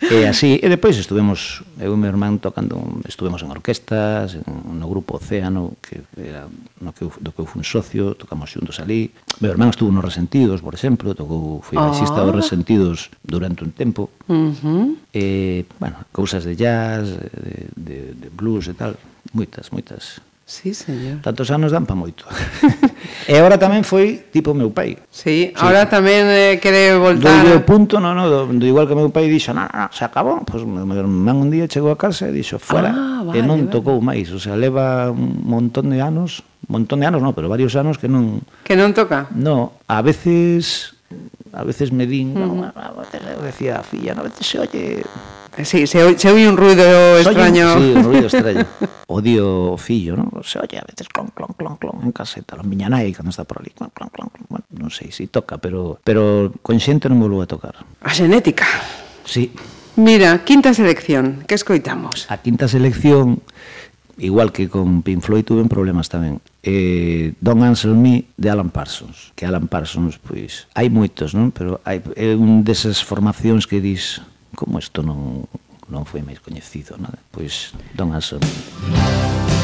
E así, e depois estuvemos, eu e meu irmán tocando, estuvemos en orquestas, en, no grupo Océano, que era no que eu, do que eu fui socio, tocamos xuntos ali. Meu irmán estuvo nos Resentidos, por exemplo, tocou, foi baixista dos oh. Resentidos durante un tempo. Uh -huh. E, bueno, cousas de jazz, de, de, de blues e tal, moitas, moitas Sí, señor. Tantos anos dan pa moito. e agora tamén foi tipo meu pai. Sí, sí. agora tamén eh, quere voltar. Dolle o punto, no, no, do, do igual que meu pai dixo, "Na, no, se acabou." Pois pues, meu irmán un día chegou a casa e dixo, "Fuera." Ah, vale, e non vale. tocou máis, o sea, leva un montón de anos, montón de anos, no, pero varios anos que non Que non toca. No, a veces a veces me din, uh -huh. No, a veces decía, "Filla, a veces se oye Sí, se, oi, se oi un ruido extraño. Un, sí, un ruido extraño. Odio o fillo, ¿no? Se oye a veces clon, clon, clon, clon en caseta. Lo miña nai, cando está por ali, clon, clon, clon, clon. Bueno, non sei se si toca, pero, pero con xente non volvo a tocar. A xenética. Sí. Mira, quinta selección, que escoitamos? A quinta selección, igual que con Pink Floyd, tuve problemas tamén eh, Don Answer Me de Alan Parsons que Alan Parsons, pois, hai moitos non? pero hai, é un desas formacións que dis como isto non, non foi máis coñecido, nada. pois don Anselmo.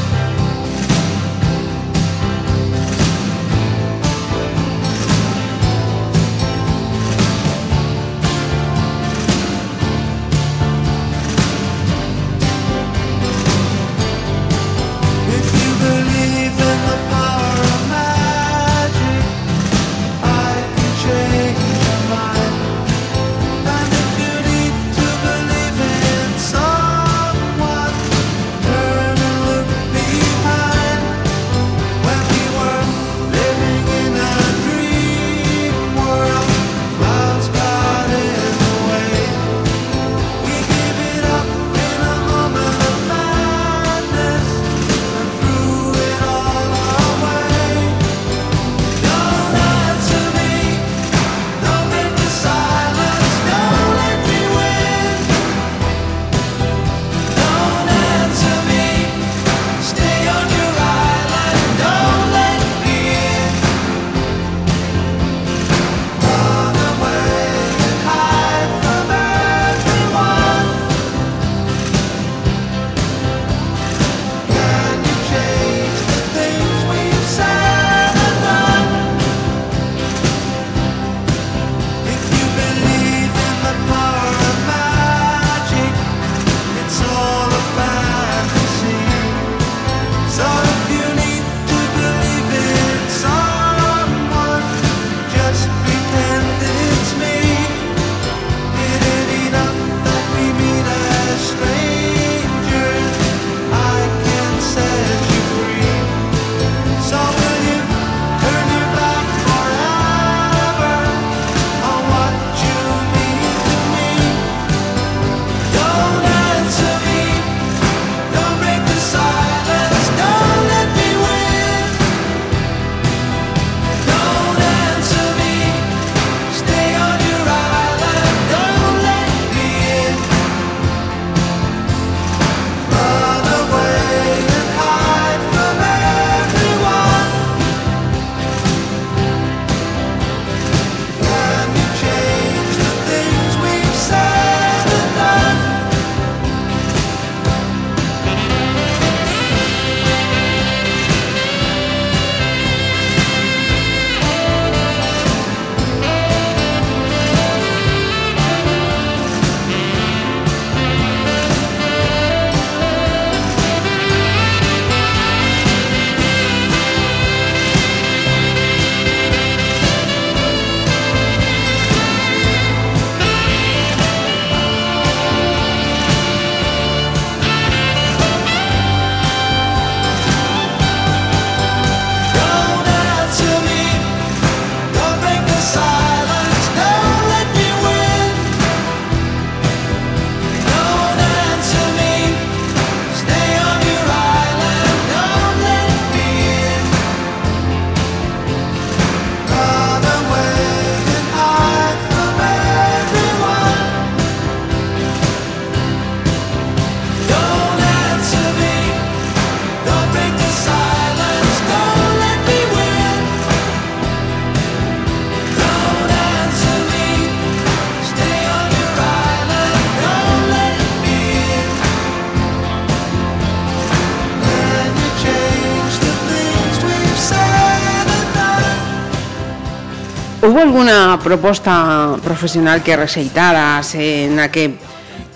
Houve alguna proposta profesional que rexeitaras eh, na que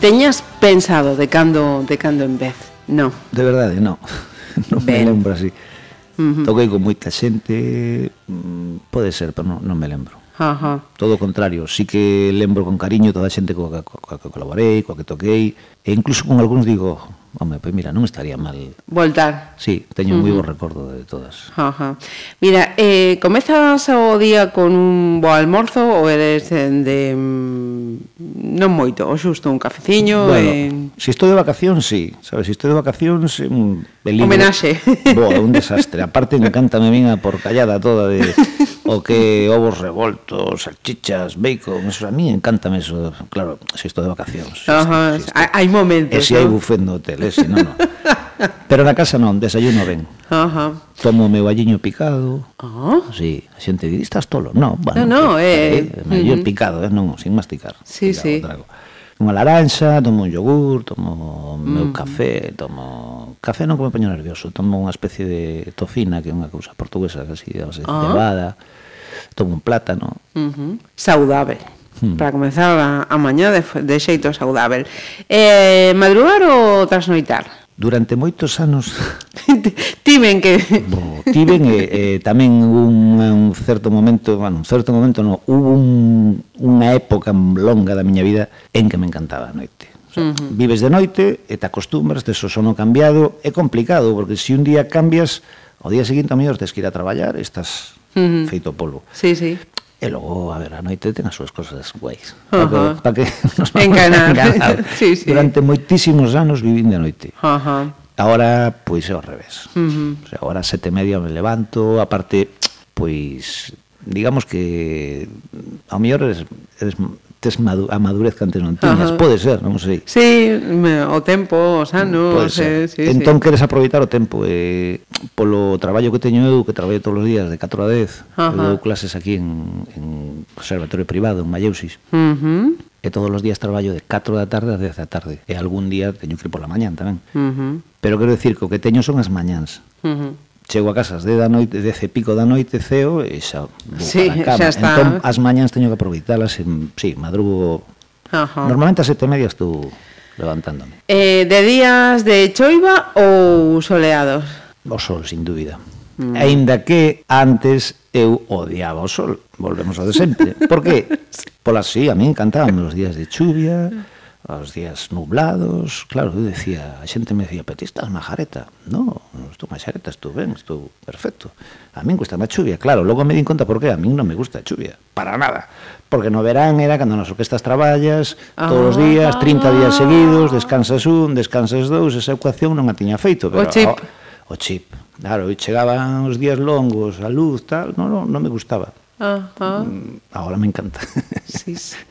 teñas pensado de cando de cando en vez? No. De verdade, no. Non ben. me lembro así. Uh -huh. Toquei con moita xente, mm, pode ser, pero non, non me lembro. Ajá. Todo o contrario, sí que lembro con cariño toda a xente coa, coa, coa que colaborei, coa que toquei, e incluso con algúns digo, oh, Home, pois mira, non estaría mal Voltar. Sí, teño uh -huh. moi bo recordo de todas. Ajá. Mira, eh, comezas o día con un bo almorzo Ou eres de, mm, non moito, o xusto un cafeciño bueno, eh... Se si estou de vacacións, sí Sabes, se si estou de vacacións mm, un peligro, Homenaxe. Boa, un desastre. Aparte, encanta me vinha por callada toda de o que ovos revoltos, salchichas, bacon, eso a mí encántame eso, claro, se si estou de vacacións. Si Ajá, si hai momentos. Eh, e se hai ¿no? buffet eh, no hotel, ese, non, non. Pero na casa non, desayuno ben. Ajá. Tomo o meu alliño picado. Ah. Sí, a xente di, estás tolo. No, bueno, no, no, eh, eh, eh, uh picado, eh, non, sin masticar. Sí, picado, sí. Trago unha laranxa, tomo un yogur, tomo o meu mm. café, tomo... Café non que me poño nervioso, tomo unha especie de tofina, que é unha cousa portuguesa, así, a base ah. cebada tomo un plátano. Uh -huh. Saudável. Hmm. Para comenzar a, a mañá de, de xeito saudável. Eh, madrugar ou trasnoitar? Durante moitos anos tiven que Bo, tiven e, eh, tamén un, un certo momento, bueno, un certo momento no, hubo un, unha época longa da miña vida en que me encantaba a noite. O sea, uh -huh. Vives de noite e te acostumbras, tes o sono cambiado, é complicado, porque se un día cambias, ao día seguinte a mellor tes que ir a traballar, estás uh -huh. feito polvo. Sí, sí. E logo, a ver, a noite ten as súas cosas guais. Uh -huh. Para que, pa que nos Enganar. Enganar. sí, sí. Durante moitísimos anos vivín de noite. Uh -huh. Ahora, pois, é ao revés. Uh -huh. o sea, ahora sete e media me levanto, aparte, pois, digamos que ao mellor eres, eres tes madu a madurez que antes non tiñas. Ajá. Pode ser, non sei. Sí, me, o tempo, os anos, eh, sí, Entón sí. queres aproveitar o tempo eh, polo traballo que teño eu, que traballo todos os días de 4 a 10, Ajá. eu dou clases aquí en, en conservatorio privado, en Malleusis. Uh -huh. E todos os días traballo de 4 da tarde a 10 da tarde. E algún día teño que ir pola mañán tamén. Uh -huh. Pero quero decir que o que teño son as mañáns. Uh -huh chego a casa de 10 da noite, 10 e pico da noite, ceo e xa vou sí, para a cama. Xa está. Entón, as mañáns teño que aproveitalas, en, sí, madrugo. Ajá. Normalmente a sete e media estou levantándome. Eh, de días de choiva ou soleados? O sol, sin dúbida. Mm. Ainda que antes eu odiaba o sol, volvemos ao de sempre. Por que? Pola sí, a mí encantaban os días de chuvia, aos días nublados, claro, eu decía, a xente me decía, pero ti estás majareta, no, non estou majareta, estou ben, estou perfecto, a min gusta má chuvia, claro, logo me din conta por que, a min non me gusta a chuvia, para nada, porque no verán era cando nas orquestas traballas, todos os días, ah. 30 días seguidos, descansas un, descansas dous, esa ecuación non a tiña feito, pero... O chip. O, o chip, claro, e chegaban os días longos, a luz, tal, non, non, non me gustaba. Ajá. Mm, Agora me encanta. Sí, sí.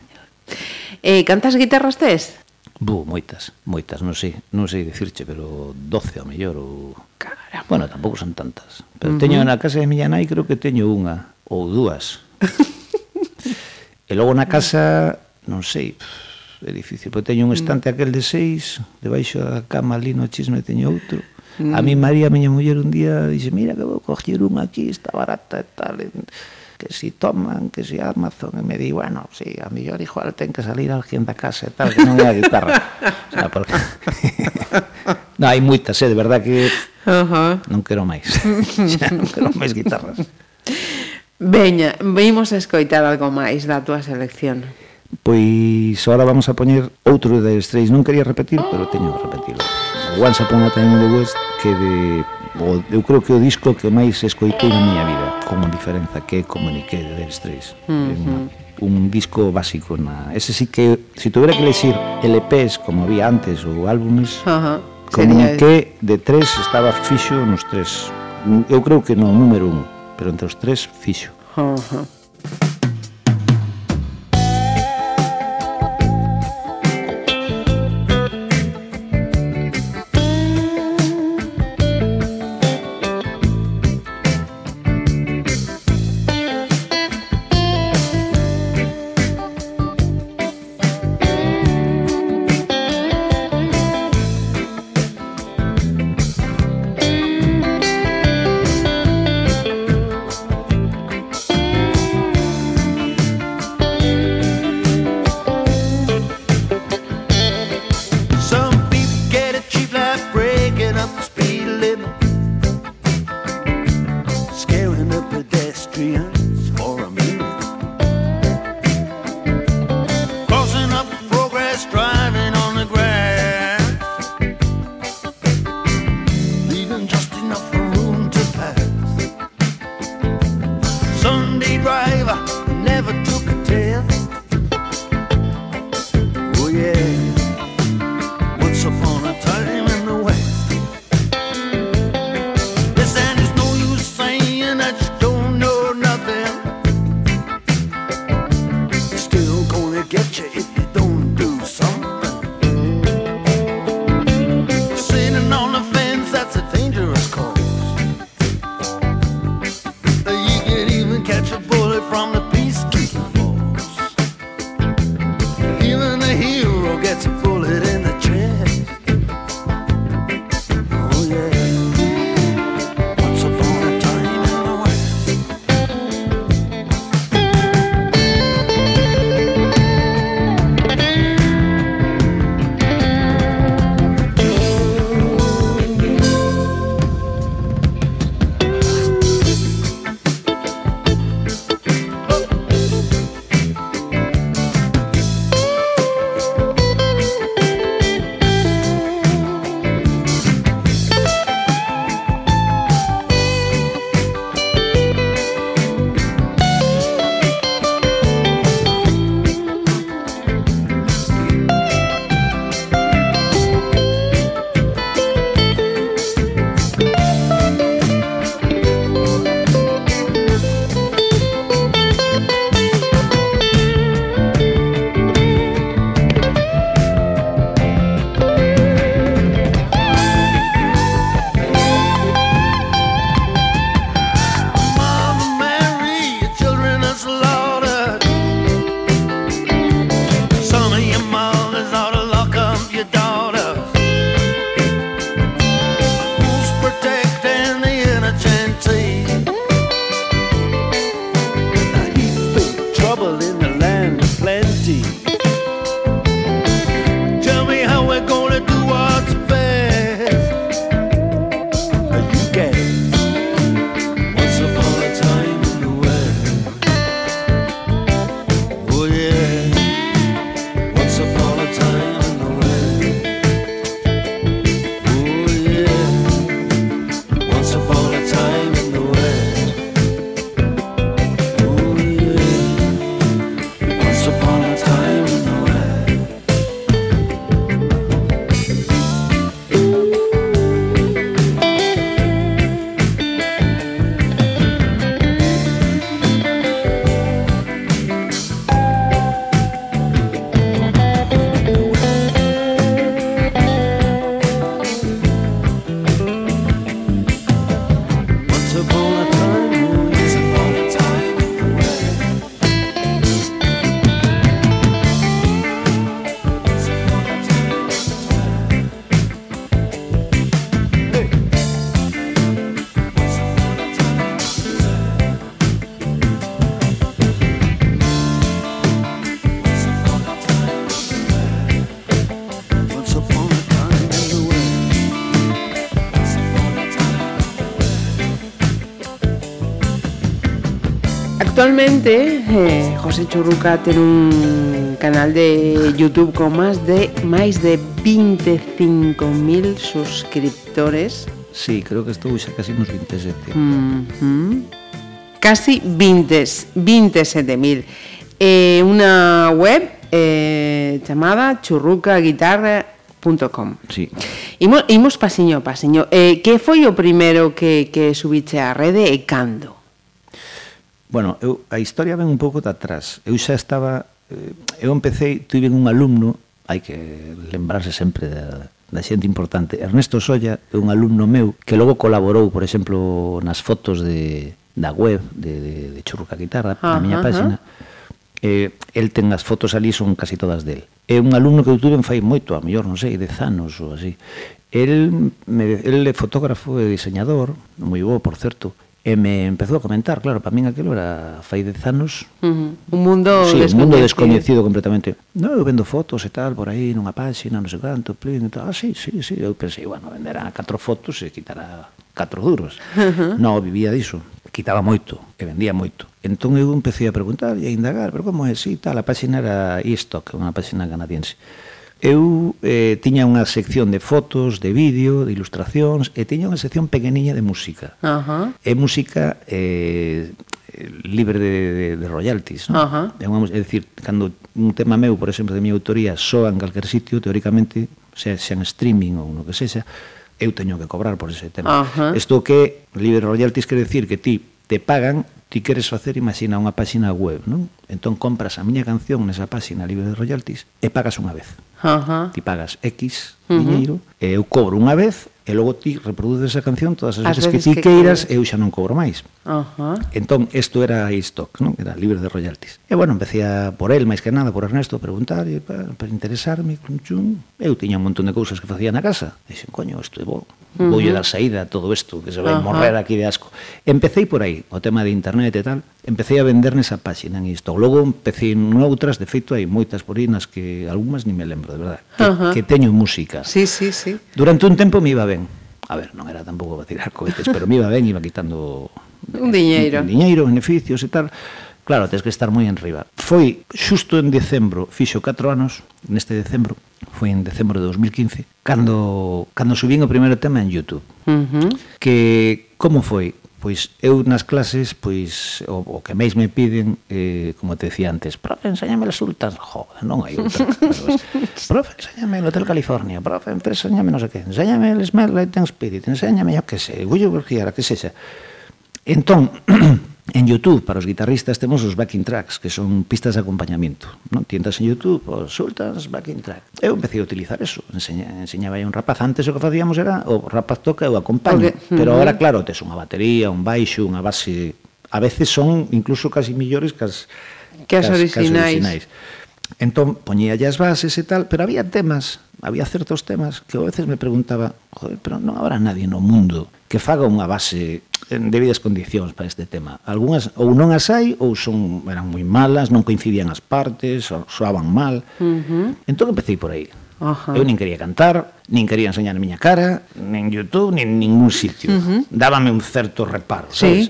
Eh, cantas guitarras tes? Bu, moitas, moitas, non sei, non sei dicirche, pero 12 ao mellor ou Caramba. Bueno, tampouco son tantas, pero uh -huh. teño na casa de miña nai creo que teño unha ou dúas. e logo na casa, non sei, é difícil, porque teño un mm. estante aquel de seis, debaixo da cama ali no chisme teño outro. A mi mm. María, a miña muller, un día dixe, mira que vou coger unha aquí, está barata e tal. E que si toman, que si Amazon, e me di, bueno, si, sí, a mellor igual ten que salir alguén da casa e tal, que non é a guitarra. o sea, porque... no, hai moitas, eh, de verdad que uh -huh. non quero máis. xa non quero máis guitarras. Veña, vimos a escoitar algo máis da túa selección. Pois agora vamos a poñer outro de Straits. Non quería repetir, pero teño que repetirlo. Once Upon a Time in the West que de o, eu creo que o disco que máis escoitei na miña vida, con unha diferenza que é Comuniqué de Dire Straits. Uh -huh. Un disco básico na... Ese sí que, se si tuviera que elegir LPs, como había antes, ou álbumes, uh -huh. Comuniqué de tres estaba fixo nos tres. Eu creo que no número un, pero entre os tres fixo. Uh -huh. Actualmente, eh, José Churruca ten un canal de YouTube con máis de máis de 25.000 suscriptores. Sí, creo que estou xa casi nos 27. Mm -hmm. Casi 20, 27.000. Eh, Unha web eh, chamada churrucaguitarra.com Sí. Imos, imos pasiño a pasiño. Eh, que foi o primeiro que, que subiche a rede e cando? Bueno, eu, a historia ven un pouco de atrás. Eu xa estaba... Eh, Eu empecé, tuve un alumno, hai que lembrarse sempre da, da xente importante. Ernesto Solla é un alumno meu que logo colaborou, por exemplo, nas fotos de, da web de, de, de Churruca Guitarra, ah, na miña página. Eh, el ten as fotos ali son casi todas del. É un alumno que eu tuve en fai moito, a mellor, non sei, dez anos ou así. El, me, el é fotógrafo e diseñador, moi bo, por certo, E me empezou a comentar, claro, para min aquilo era fai dez anos. Uh -huh. Un mundo sí, un mundo descoñecido completamente. No, eu vendo fotos e tal por aí nunha páxina, non sei canto, plin, e tal. Ah, sí, sí, sí. Eu pensei, bueno, venderá catro fotos e quitará catro duros. Uh -huh. No, vivía diso. Quitaba moito e vendía moito. Entón eu empecé a preguntar e a indagar, pero como é, sí, tal, a páxina era eStock, unha páxina canadiense eu eh, tiña unha sección de fotos, de vídeo, de ilustracións, e tiña unha sección pequeniña de música. Uh -huh. Música eh, libre de, de, de royalties. ¿no? Uh -huh. é, unha, é dicir, cando un tema meu, por exemplo, de mi autoría, soa en calquer sitio, teóricamente, se, sea en streaming ou no que sexa, eu teño que cobrar por ese tema. Uh -huh. Isto que libre royalties quer decir que ti te pagan ti queres facer, imagina, unha páxina web, non? Entón compras a miña canción nesa páxina libre de royalties e pagas unha vez. Ajá. Ti pagas X uh -huh. diñeiro, e eu cobro unha vez e logo ti reproduces a canción todas as, as veces, veces que ti que queiras, eu xa non cobro máis. Ajá. Entón, isto era iStock, non? Era libre de royalties. E bueno, empecé a por el, máis que nada, por Ernesto, a preguntar, para, para interesarme, chun, chun. Eu tiña un montón de cousas que facía na casa. Dixen, coño, isto é bo, uh -huh. voulle dar saída a todo isto, que se vai uh -huh. morrer aquí de asco. Empecéi por aí, o tema de internet e tal, empecéi a vender nesa páxina en isto. Logo empecéi noutras, de feito hai moitas por aí nas que algunhas ni me lembro, de verdade, que, uh -huh. que teño música. Sí, sí, sí. Durante un tempo me iba ben. A ver, non era tampouco para tirar cohetes, pero me iba ben, iba quitando un diñeiro, un diñeiro, beneficios e tal Claro, tens que estar moi en riba. Foi xusto en decembro, fixo 4 anos, neste decembro, foi en decembro de 2015, cando, cando subín o primeiro tema en YouTube. Uh -huh. Que, como foi? Pois eu nas clases, pois o, o que máis me piden, eh, como te decía antes, profe, enséñame as ultras, joder, non hai ultras. profe, enséñame el Hotel California, profe, enséñame non sei que, enséñame el Smell Light and Spirit, enséñame, yo que sei, Willow Bergiara, que sexa. Entón, En YouTube, para os guitarristas, temos os backing tracks, que son pistas de acompañamento. Non? Tientas en YouTube, os sultans, backing track. Eu empecé a utilizar eso. Enseña, enseñaba aí un rapaz. Antes o que facíamos era, o rapaz toca, eu acompaño. Okay. Pero agora, claro, tes unha batería, un baixo, unha base... A veces son incluso casi millores que as, que as, orixinais. originais. Entón, poñía as bases e tal, pero había temas, había certos temas que a veces me preguntaba, joder, pero non habrá nadie no mundo que faga unha base eh, en debidas condicións para este tema. Algúnas ou non as hai ou son eran moi malas, non coincidían as partes, ou soaban mal. Uh -huh. Entón empecé por aí. Ajá. Eu nin quería cantar, nin quería enseñar a miña cara, nin YouTube, nin ningún sitio. Uh -huh. Dábame un certo reparo, sí. sabes?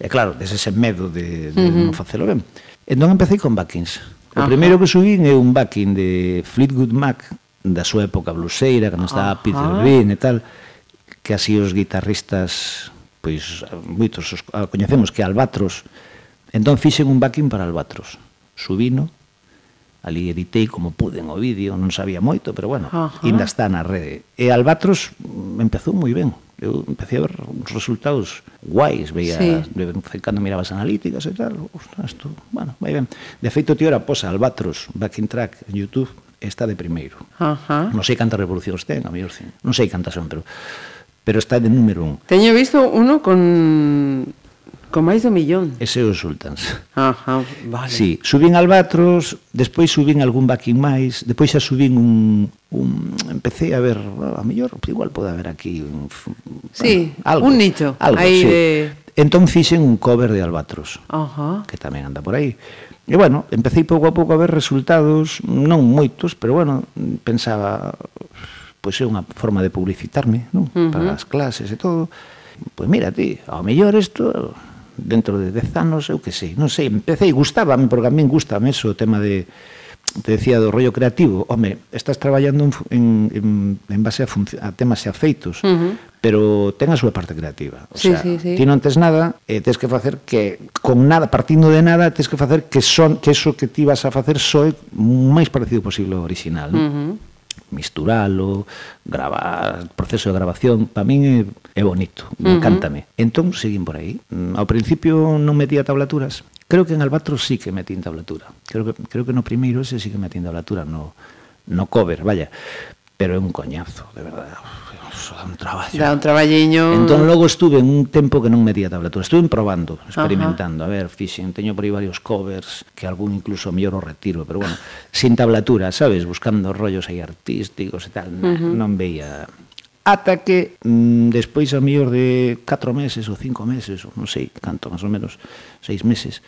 E claro, des ese medo de, de uh -huh. non facelo ben. Entón empecé con backings. O Ajá. primeiro que subín é un backing de Fleetwood Mac da súa época bluseira, cando estaba Ajá. Peter Green e tal, que así os guitarristas pois moitos os ah, coñecemos que Albatros. Entón fixen un backing para Albatros. Subino, ali editei como pude o vídeo, non sabía moito, pero bueno, Ajá. ainda está na rede. E Albatros empezou moi ben. Eu empecé a ver uns resultados guais, veía, sí. de vez cando miraba as analíticas e tal, ostras, tú, bueno, vai ben. De feito, tío, era posa Albatros, backing track, en Youtube, está de primeiro. Ajá. Non sei cantas revolucións ten, a mellor cin. Non sei cantas son, pero pero está de número un. Teño visto uno con con máis do millón. Ese é o Sultans. Ajá, vale. Sí, subín Albatros, despois subín algún backing máis, despois xa subín un, un empecé a ver, a mellor igual pode haber aquí un, sí, bueno, algo, un nicho algo, aí sí. de Entón fixen un cover de Albatros, Ajá. que tamén anda por aí. E bueno, empecé pouco a pouco a ver resultados, non moitos, pero bueno, pensaba pois é unha forma de publicitarme, non? Uh -huh. Para as clases e todo. Pois mira, ti, ao mellor isto dentro de 10 anos, eu que sei, non sei, empecé e gustábame, porque a min gustame eso, o tema de te decía do rollo creativo, home, estás traballando en, en, en, en base a, a temas e afeitos, uh -huh. pero ten a súa parte creativa. O sí, sea, sí, sí. ti non tes nada, eh, e tes que facer que, con nada, partindo de nada, tes que facer que son que eso que ti vas a facer soe o máis parecido posible ao original. Non? Uh -huh misturalo, gravar, proceso de grabación, para min é, é bonito, me uh -huh. encántame. Entón, seguín por aí. Mm, ao principio non metía tablaturas, creo que en Albatros sí que metín tablatura. Creo que, creo que no primeiro ese sí que metín tablatura, no, no cover, vaya. Pero é un coñazo, de verdade dá un traballo. Dá un traballiño. Entón logo estuve un tempo que non medía tablatura, estuve probando, experimentando, Ajá. a ver, fixen, teño por aí varios covers, que algún incluso mellor o retiro, pero bueno, sin tablatura, sabes, buscando rollos aí artísticos e tal, uh -huh. non veía ata que mm, despois a mellor de 4 meses ou 5 meses, ou non sei, canto máis ou menos, 6 meses,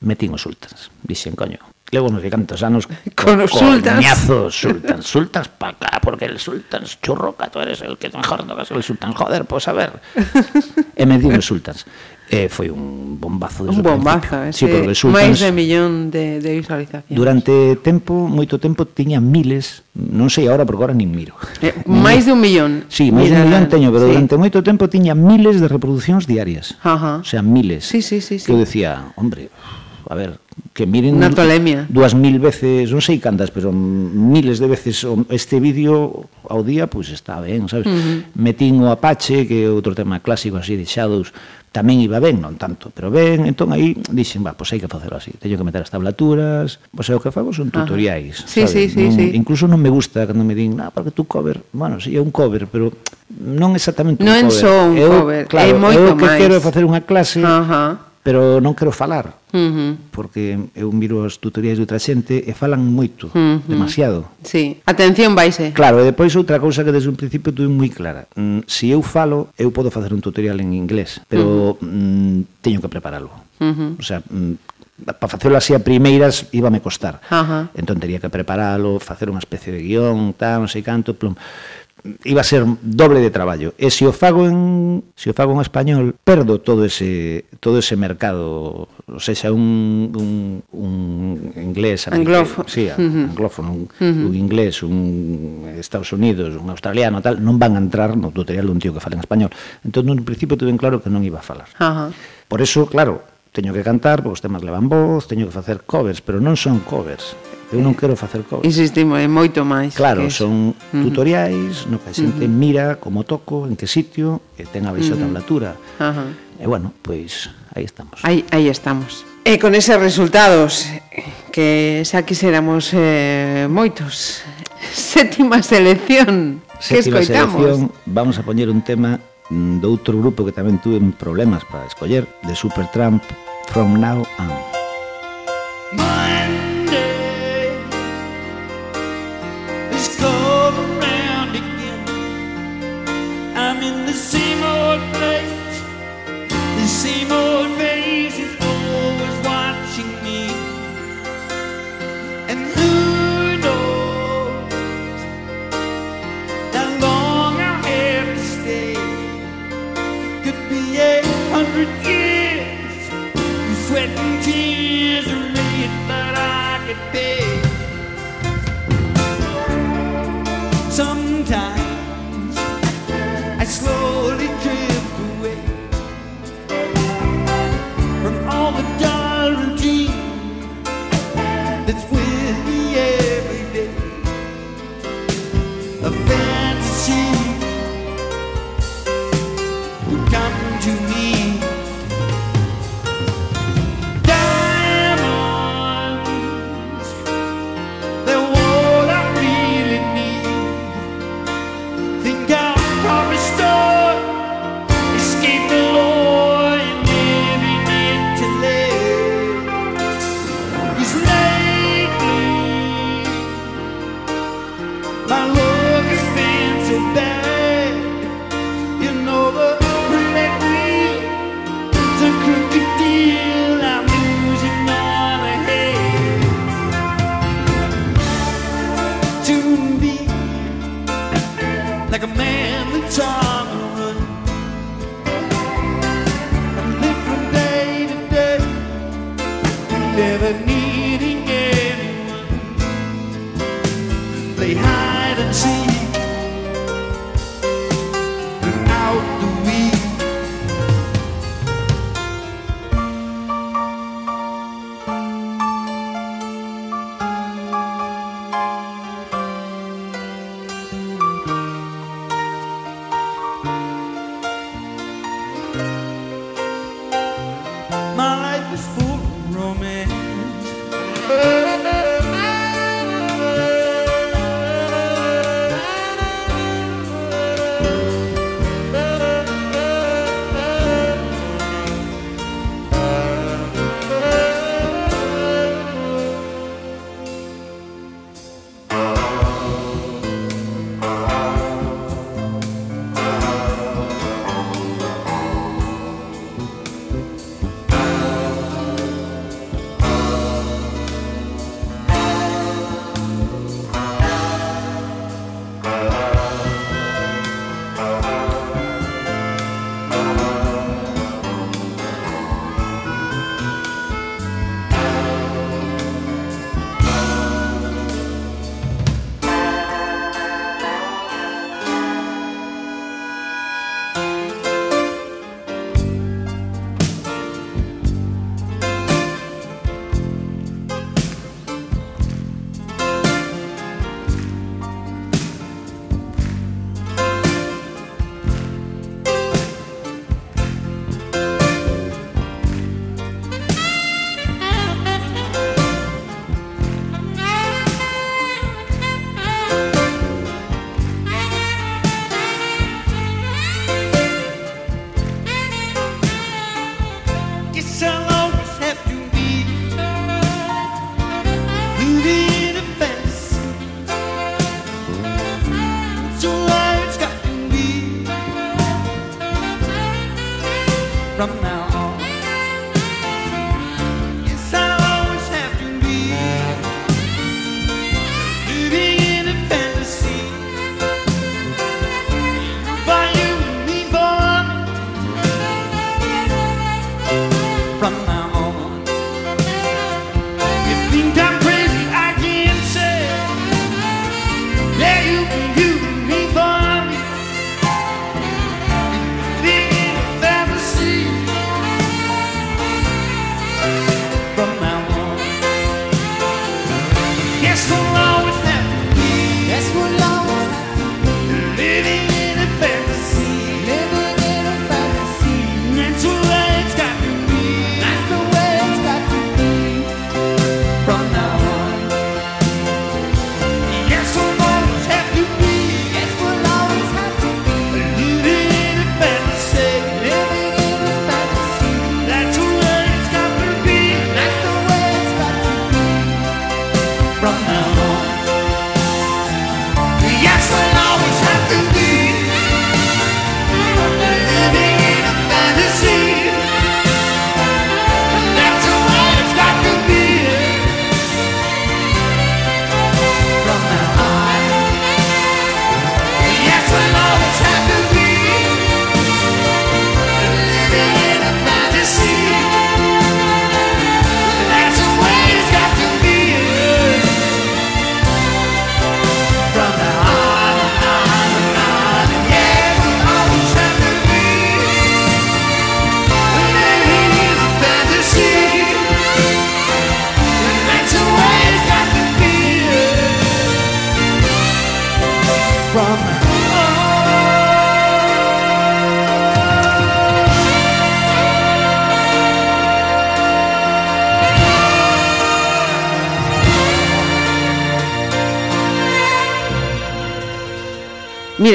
metín os ultras. Dixen, coño, levo non sei cantos ah, anos con, os sultans. Coñazos, sultans, sultans pa acá, porque el sultans churroca, tú eres el que mejor no vas el sultans, joder, pois pues, a ver. e me dime sultans. Eh, foi un bombazo desde Un bombazo, ese, sí, porque sultans, máis de millón de, de visualizacións. Durante tempo, moito tempo, tiña miles, non sei agora porque agora nin miro. Eh, máis de un millón. Sí, máis de un millón teño, pero sí. durante moito tempo tiña miles de reproduccións diarias. Ajá. O sea, miles. Sí, sí, sí, sí. Que eu decía, hombre, a ver, que miren na tolemia. dúas mil veces, non sei cantas, pero miles de veces este vídeo ao día, pois pues, está ben, sabes? Uh -huh. Metín o Apache, que é outro tema clásico así de Shadows, tamén iba ben, non tanto, pero ben, entón aí dixen, va, pois hai que facelo así, teño que meter as tablaturas, pois é o que fago son tutoriais, sí, sabe? Sí, sí, non, sí. Incluso non me gusta cando me din, ah, porque tú cover, bueno, si sí, é un cover, pero non exactamente non un cover. Non só un eu, cover, claro, é moito máis. Eu que máis. quero facer unha clase, uh -huh pero non quero falar uh -huh. porque eu miro as tutorías de outra xente e falan moito, uh -huh. demasiado. Sí, atención vaise. Claro, e depois outra cousa que desde un principio tuve moi clara. Mm, se si eu falo, eu podo facer un tutorial en inglés, pero uh -huh. mm, teño que preparalo. Uh -huh. O sea, mm, para facelo así a primeiras íbame costar. Ajá. Entón tería que preparalo, facer unha especie de guión, tal, non sei canto, plum iba a ser doble de traballo. E se o fago en se o fago en español, perdo todo ese todo ese mercado, o sea, un un un inglés, anglófono, sí, uh -huh. anglófono, un, uh -huh. un inglés, un Estados Unidos, un australiano, tal, non van a entrar no tutorial dun tío que fala en español. Entón, no principio tuve en claro que non iba a falar. Uh -huh. Por eso, claro, teño que cantar, porque os temas levan voz, teño que facer covers, pero non son covers. Eu non quero facer cousas. Insistimos, é moito máis. Claro, son tutoriais no que a xente uh -huh. mira como toco, en que sitio, e ten a baixa uh -huh. tablatura. Uh -huh. E bueno, pois aí estamos. Aí, aí estamos. E con eses resultados que xa quixéramos eh, moitos. Sétima selección. Sétima que escoitamos? selección, vamos a poñer un tema do outro grupo que tamén tuve problemas para escoller, de Supertramp, From Now On.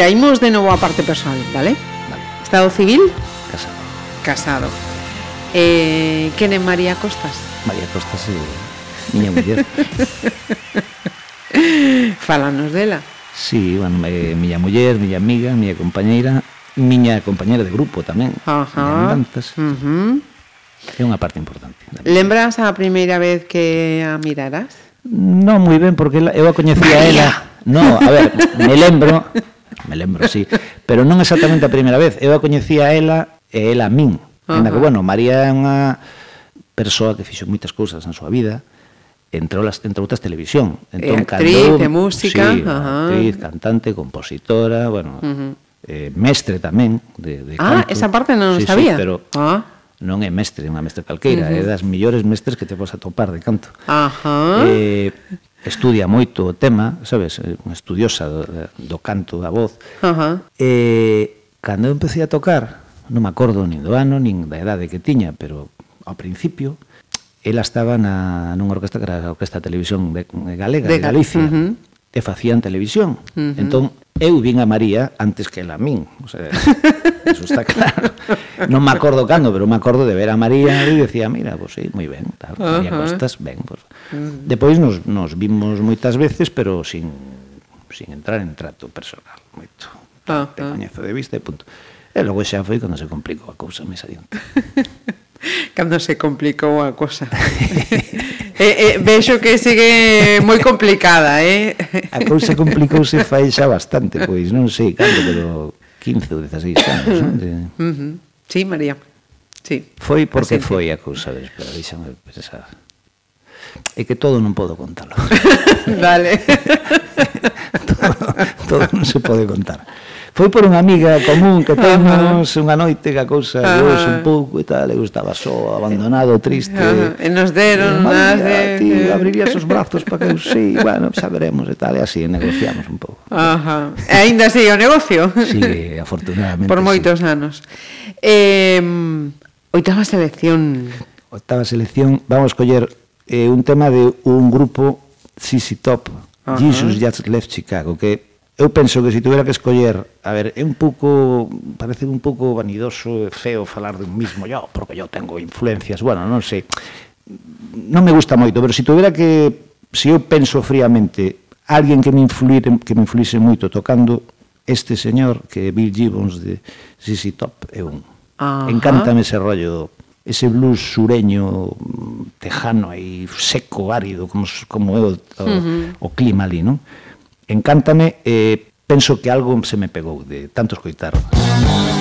Mira, imos de novo a parte personal, vale? vale. Estado civil? Casado. Casado. Eh, quen é María Costas? María Costas é miña muller. Falanos dela. Sí, bueno, é miña muller, miña amiga, miña compañeira, miña compañeira de grupo tamén. Ajá. Dantas. Uh -huh. É unha parte importante. Lembras a primeira vez que a miraras? Non moi ben, porque eu a coñecía a ela. No, a ver, me lembro, me lembro, sí. Pero non exactamente a primeira vez. Eu a coñecía a ela e ela a min. Ainda que, bueno, María é unha persoa que fixo moitas cousas na súa vida, entre outras, entre outras televisión. Entón, e actriz, cando, música. Sí, actriz, cantante, compositora, bueno, uh -huh. eh, mestre tamén. De, de ah, canto. esa parte non sí, sabía. Sí, pero ah. non é mestre, é unha mestre calqueira, uh -huh. é das millores mestres que te podes atopar de canto. Ajá. Uh -huh. Eh, estudia moito o tema, sabes, eh, unha estudiosa do, eh, do canto da voz. Uh -huh. E cando eu empecé a tocar, non me acordo nin do ano, nin da edade que tiña, pero ao principio ela estaba na nunha orquesta que era a Orquesta de Televisión de, de Galega, de, de Galicia. Uh -huh. E facían televisión. Uh -huh. Entón eu vin a María antes que ela a min. O sea, eso está claro. Non me acordo cando, pero me acordo de ver a María e dicía, mira, pues, sí, moi ben, tal, uh -huh. María Costas, ben. Pues. Uh -huh. Depois nos, nos vimos moitas veces, pero sin, sin entrar en trato personal, moito. Uh -huh. Te coñezo de vista e punto. E logo xa foi cando se complicou a cousa, me adiante. cando se complicou a cousa. eh, eh, vexo que sigue moi complicada, eh? A cousa complicouse fai xa bastante, pois, non sei, cando, pero 15 ou 16 anos, non? De... Uh. Sí, María. Sí. Foi porque Así, foi a cousa, ves, pero deixame pensar. É que todo non podo contalo. vale. todo, todo non se pode contar. Foi por unha amiga común que temos unha noite que a cousa uh -huh. un pouco e tal, le gustaba só, abandonado, triste. Ajá. E nos deron nada eh". de... Ti abrirías os brazos para que eu sí, bueno, xa veremos e tal, e así negociamos un pouco. Ajá. E ainda sigue o negocio. Sí, afortunadamente. Por moitos sí. anos. Eh, oitava selección. Oitava selección, vamos coller eh, un tema de un grupo CC Top, Ajá. Jesus Just Left Chicago, que eu penso que se tuviera que escoller, a ver, é un pouco, parece un pouco vanidoso e feo falar de un mismo yo, porque yo tengo influencias, bueno, non sei, non me gusta moito, pero se tuviera que, se eu penso fríamente, alguén que me influire, que me influise moito tocando, este señor que é Bill Gibbons de ZZ Top é un. Ajá. Encántame ese rollo, ese blues sureño, tejano e seco, árido, como, como é o, o, uh -huh. o clima ali, non? Encántame e penso que algo se me pegou de tanto escoitar. Música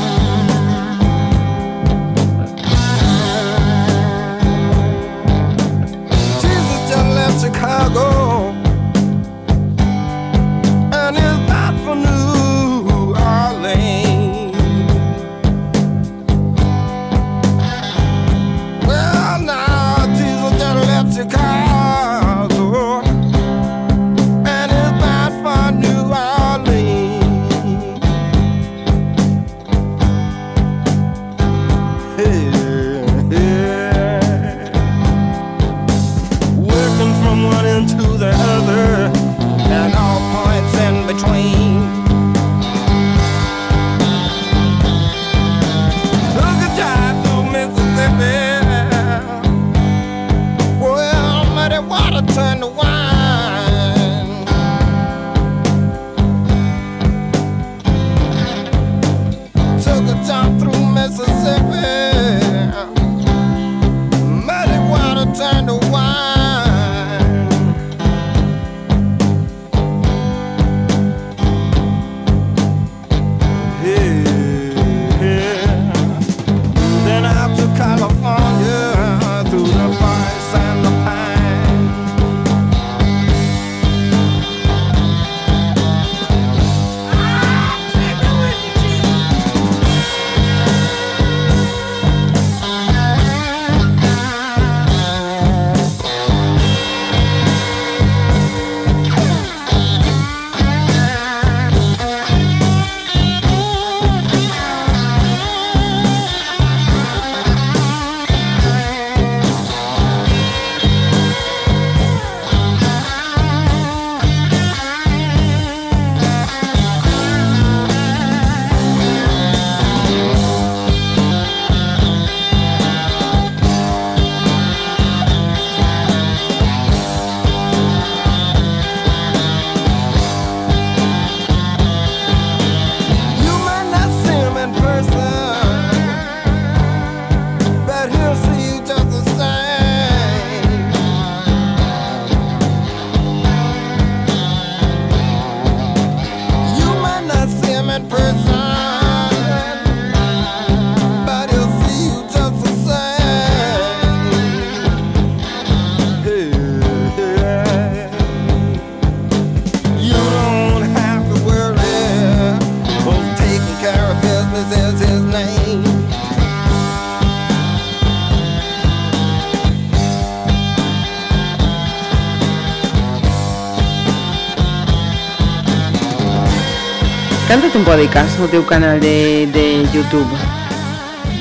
quanto tempo dedicas ao teu canal de, de Youtube?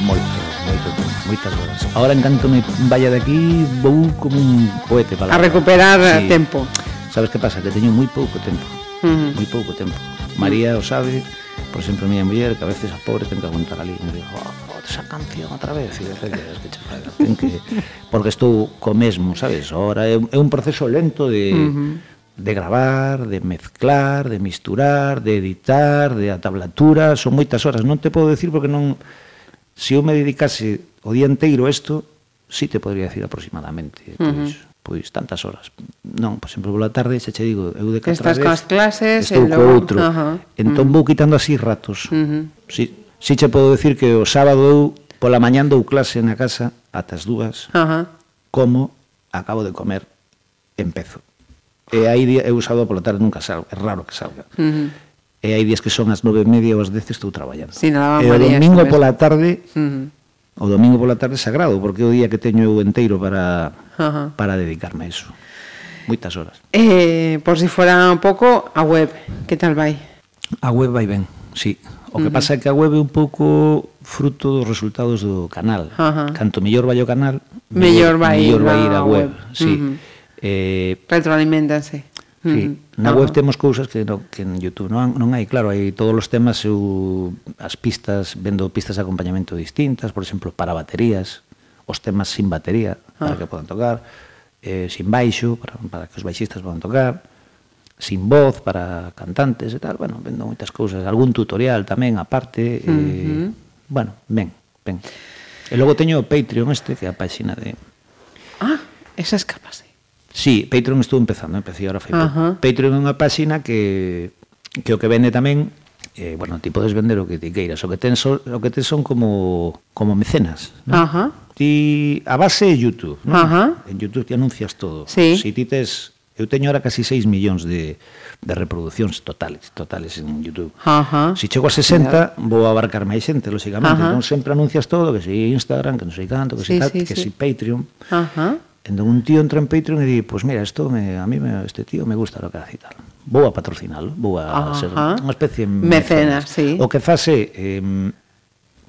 Moito, moito moitas horas Ahora en canto me vaya de aquí vou como un poete para A recuperar sí. tempo Sabes que pasa? Que teño moi pouco tempo uh -huh. Moi pouco tempo María o sabe por exemplo, a miña muller, que a veces a pobre ten que aguantar ali, me digo, oh, esa canción outra vez, e dice, que chafada, ten que... Porque estou co mesmo, sabes? Ahora é, é un proceso lento de... Uh -huh de gravar, de mezclar, de misturar, de editar, de a tablatura, son moitas horas, non te podo decir porque non se eu me dedicase o día inteiro a isto, si sí te podría decir aproximadamente, pois, uh -huh. pois tantas horas. Non, por exemplo, pola tarde xa che digo, eu de catras estas coas clases estou co outro. Uh -huh. Entón mm. vou quitando así ratos. Uh -huh. Si, si che podo decir que o sábado eu pola mañán dou clase na casa ata as dúas, uh -huh. como acabo de comer, empezo. E hai día, eu sábado pola tarde nunca salgo, é raro que salga. Uh -huh. E hai días que son as nove e media ou as dez estou traballando. Sí, nada, e o domingo pola tarde, uh -huh. o domingo pola tarde é sagrado, porque é o día que teño eu enteiro para, uh -huh. para dedicarme a eso. Moitas horas. Eh, por si fora un pouco, a web, que tal vai? A web vai ben, sí. O que uh -huh. pasa é que a web é un pouco fruto dos resultados do canal. Uh -huh. Canto mellor vai o canal, mellor, vai, mellor vai ir a web. web. Sí. Uh -huh Eh, Retroalimentanse. Sí, hmm. na ah. web temos cousas que, no, que en Youtube non, non hai, claro, hai todos os temas eu, as pistas, vendo pistas de acompañamento distintas, por exemplo, para baterías, os temas sin batería, para ah. que podan tocar, eh, sin baixo, para, para que os baixistas podan tocar, sin voz para cantantes e tal, bueno, vendo moitas cousas, algún tutorial tamén aparte, uh -huh. eh, bueno, ben, ben. E logo teño o Patreon este, que é a páxina de... Ah, esa escapa, Sí, Patreon estou empezando, eh, empecé ahora Facebook. Ajá. Patreon é unha páxina que, que o que vende tamén eh, bueno, ti podes vender o que ti queiras, o que ten so, o que ten son como como mecenas, ¿no? Ajá. Ti a base é YouTube, ¿no? Ajá. En YouTube ti anuncias todo. Sí. Si ti tes Eu teño ahora casi 6 millóns de, de reproduccións totales totales en YouTube. Ajá. Si chego a 60, vou abarcar máis xente, lóxicamente. Ajá. Non sempre anuncias todo, que si Instagram, que non sei canto, que sí, si tal, sí, que sí. si Patreon. Ajá. Entón un tío entra en Patreon e di, pois pues mira, esto me, a mí me, este tío me gusta lo que hace tal. Vou a patrocinalo, vou a Ajá. ser unha especie... Mecenas, sí. O que fase, eh,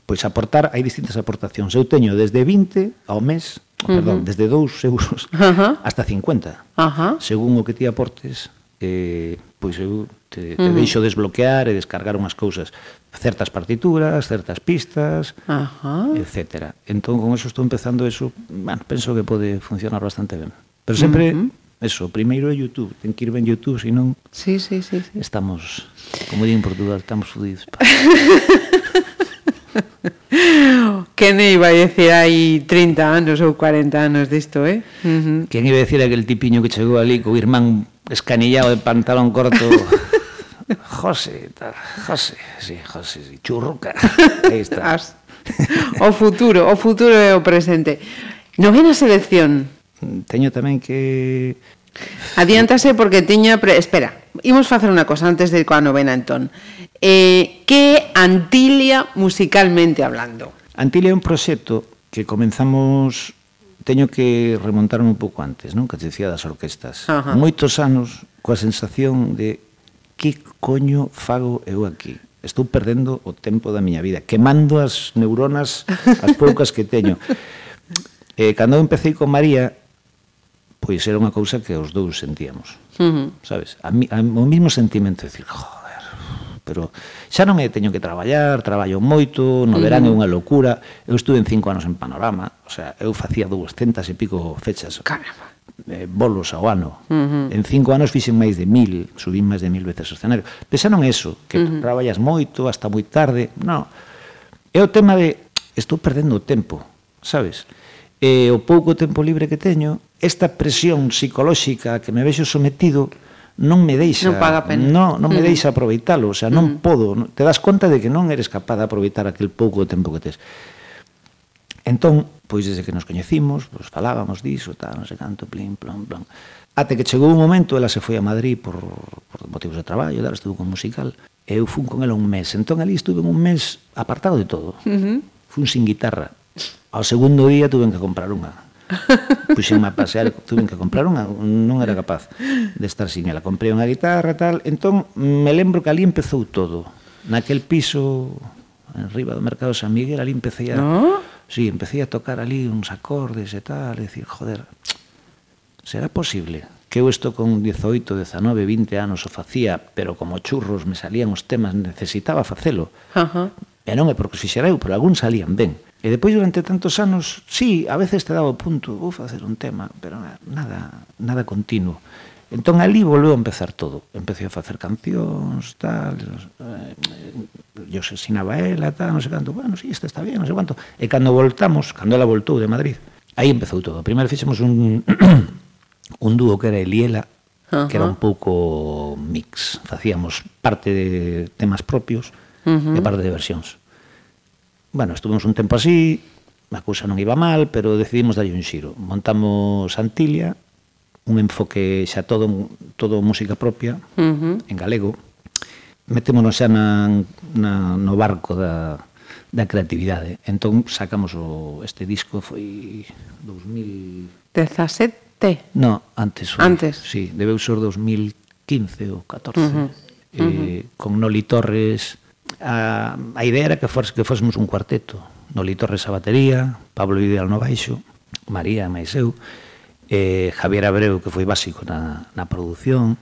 pois aportar, hai distintas aportacións. Eu teño desde 20 ao mes, uh -huh. perdón, desde 2 euros Ajá. hasta 50, Ajá. según o que ti aportes eh, pois eu te, te uh -huh. deixo desbloquear e descargar unhas cousas, certas partituras, certas pistas, uh -huh. etc. Entón, con eso estou empezando eso, bueno, penso que pode funcionar bastante ben. Pero sempre, uh -huh. eso, primeiro é YouTube, ten que ir ben YouTube, senón sí, sí, sí, sí. estamos, como di en Portugal, estamos fudidos. Quen iba a decir hai 30 anos ou 40 anos disto, eh? Uh -huh. Quen iba a decir aquel tipiño que chegou ali co irmán escanillado de pantalón corto. José, tal, José, sí, José, sí, churruca. Aí está. As... O futuro, o futuro é o presente. Novena selección. Teño tamén que Adiántase porque tiña pre... espera, imos facer unha cosa antes de coa novena entón. Eh, que Antilia musicalmente hablando? Antilia é un proxecto que comenzamos teño que remontarme un pouco antes, non? Que te dicía das orquestas. Ajá. Moitos anos coa sensación de que coño fago eu aquí? Estou perdendo o tempo da miña vida, quemando as neuronas as poucas que teño. Eh, cando eu empecé con María, pois era unha cousa que os dous sentíamos. Uh -huh. Sabes? A mi, a, o mismo sentimento de decir, joder, pero xa non me teño que traballar, traballo moito, no verán é unha locura. Eu estuve en cinco anos en Panorama, o sea, eu facía 200 e pico fechas. Caramba eh, bolos ao ano. Uh -huh. En cinco anos fixen máis de mil, subín máis de mil veces o escenario. Pensa non eso, que uh -huh. traballas moito, hasta moi tarde, non. É o tema de, estou perdendo o tempo, sabes? E o pouco tempo libre que teño, esta presión psicolóxica que me vexo sometido, non me deixa non, paga pena. non, non me mm. deixa aproveitalo, o sea, non uh -huh. podo, te das conta de que non eres capaz de aproveitar aquel pouco tempo que tes. Entón, pois desde que nos coñecimos, pois falábamos diso, tal, non sei canto, plim, plom, plom. Ate que chegou un momento, ela se foi a Madrid por, por motivos de traballo, tal, estuvo con musical, e eu fun con ela un mes. Entón, ali estuve un mes apartado de todo. Uh -huh. Fun sin guitarra. Ao segundo día tuve que comprar unha Puxenme a pasear, tuve que comprar unha, non era capaz de estar sin ela. Comprei unha guitarra, tal, entón me lembro que ali empezou todo. Naquel piso, en riba do Mercado San Miguel, ali empecé a... No? Sí, empecé a tocar ali uns acordes e tal, e dicir, joder, será posible? que eu isto con 18, 19, 20 anos o facía, pero como churros me salían os temas, necesitaba facelo. Uh -huh. E non é porque os fixera eu, pero algúns salían ben. E depois durante tantos anos, sí, a veces te daba o punto, vou facer un tema, pero nada, nada continuo. Entón ali volveu a empezar todo. Empecé a facer cancións, tal, eh, yo se sinaba ela, tal, non sei canto, bueno, sí, isto está bien, non sei canto. E cando voltamos, cando ela voltou de Madrid, aí empezou todo. Primeiro fixemos un, un dúo que era Eliela, que era un pouco mix. Facíamos parte de temas propios, -huh. e parte de versións. Bueno, estuvemos un tempo así, a cousa non iba mal, pero decidimos darlle un xiro. Montamos Antilia, un enfoque xa todo todo música propia, uh -huh. en galego. Metémonos xa na, na, no barco da, da creatividade. Entón sacamos o, este disco foi 2017. No, antes. Foi, antes. Sí, debeu ser 2015 ou 14. Uh -huh. eh, uh -huh. con Noli Torres a, a idea era que, fos, que fósemos un cuarteto. Noli Torres a batería, Pablo Ideal no baixo, María máis eu, eh, Javier Abreu, que foi básico na, na produción,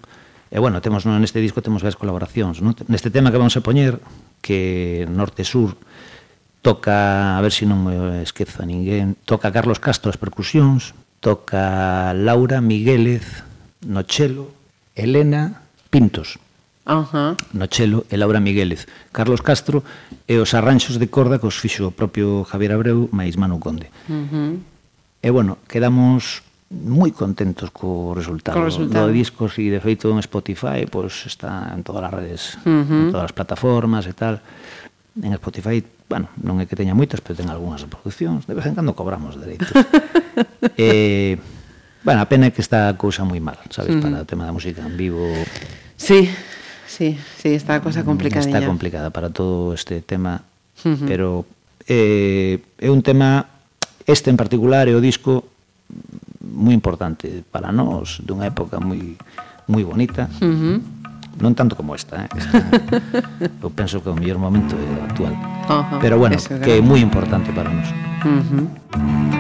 E, bueno, temos no, neste disco temos varias colaboracións. Non? Neste tema que vamos a poñer, que Norte-Sur toca, a ver se si non me esquezo a ninguén, toca Carlos Castro as percusións, toca Laura Miguélez no chelo, Elena Pintos. Ajá. no chelo e Laura Migueles, Carlos Castro e os arranxos de corda que os fixo o propio Javier Abreu máis Manu Conde. Uh -huh. E bueno, quedamos moi contentos co resultado, co resultado. do disco, si de feito en Spotify, pois pues, está en todas as redes, uh -huh. en todas as plataformas e tal. En Spotify, bueno, non é que teña moitas, pero ten algunhas reproduccións, de vez en cando cobramos dereitos. eh, bueno, a pena é que está a cousa moi mal, sabes, uh -huh. para o tema da música en vivo. Sí, Sí, sí, está a cosa complicada. Está complicada para todo este tema, uh -huh. pero eh, é un tema, este en particular, é o disco moi importante para nós, dunha época moi moi bonita. Uh -huh. Non tanto como esta, eh? esta eu penso que o mellor momento é actual. Uh -huh. Pero bueno, Eso, que é moi importante para nós. Uh -huh.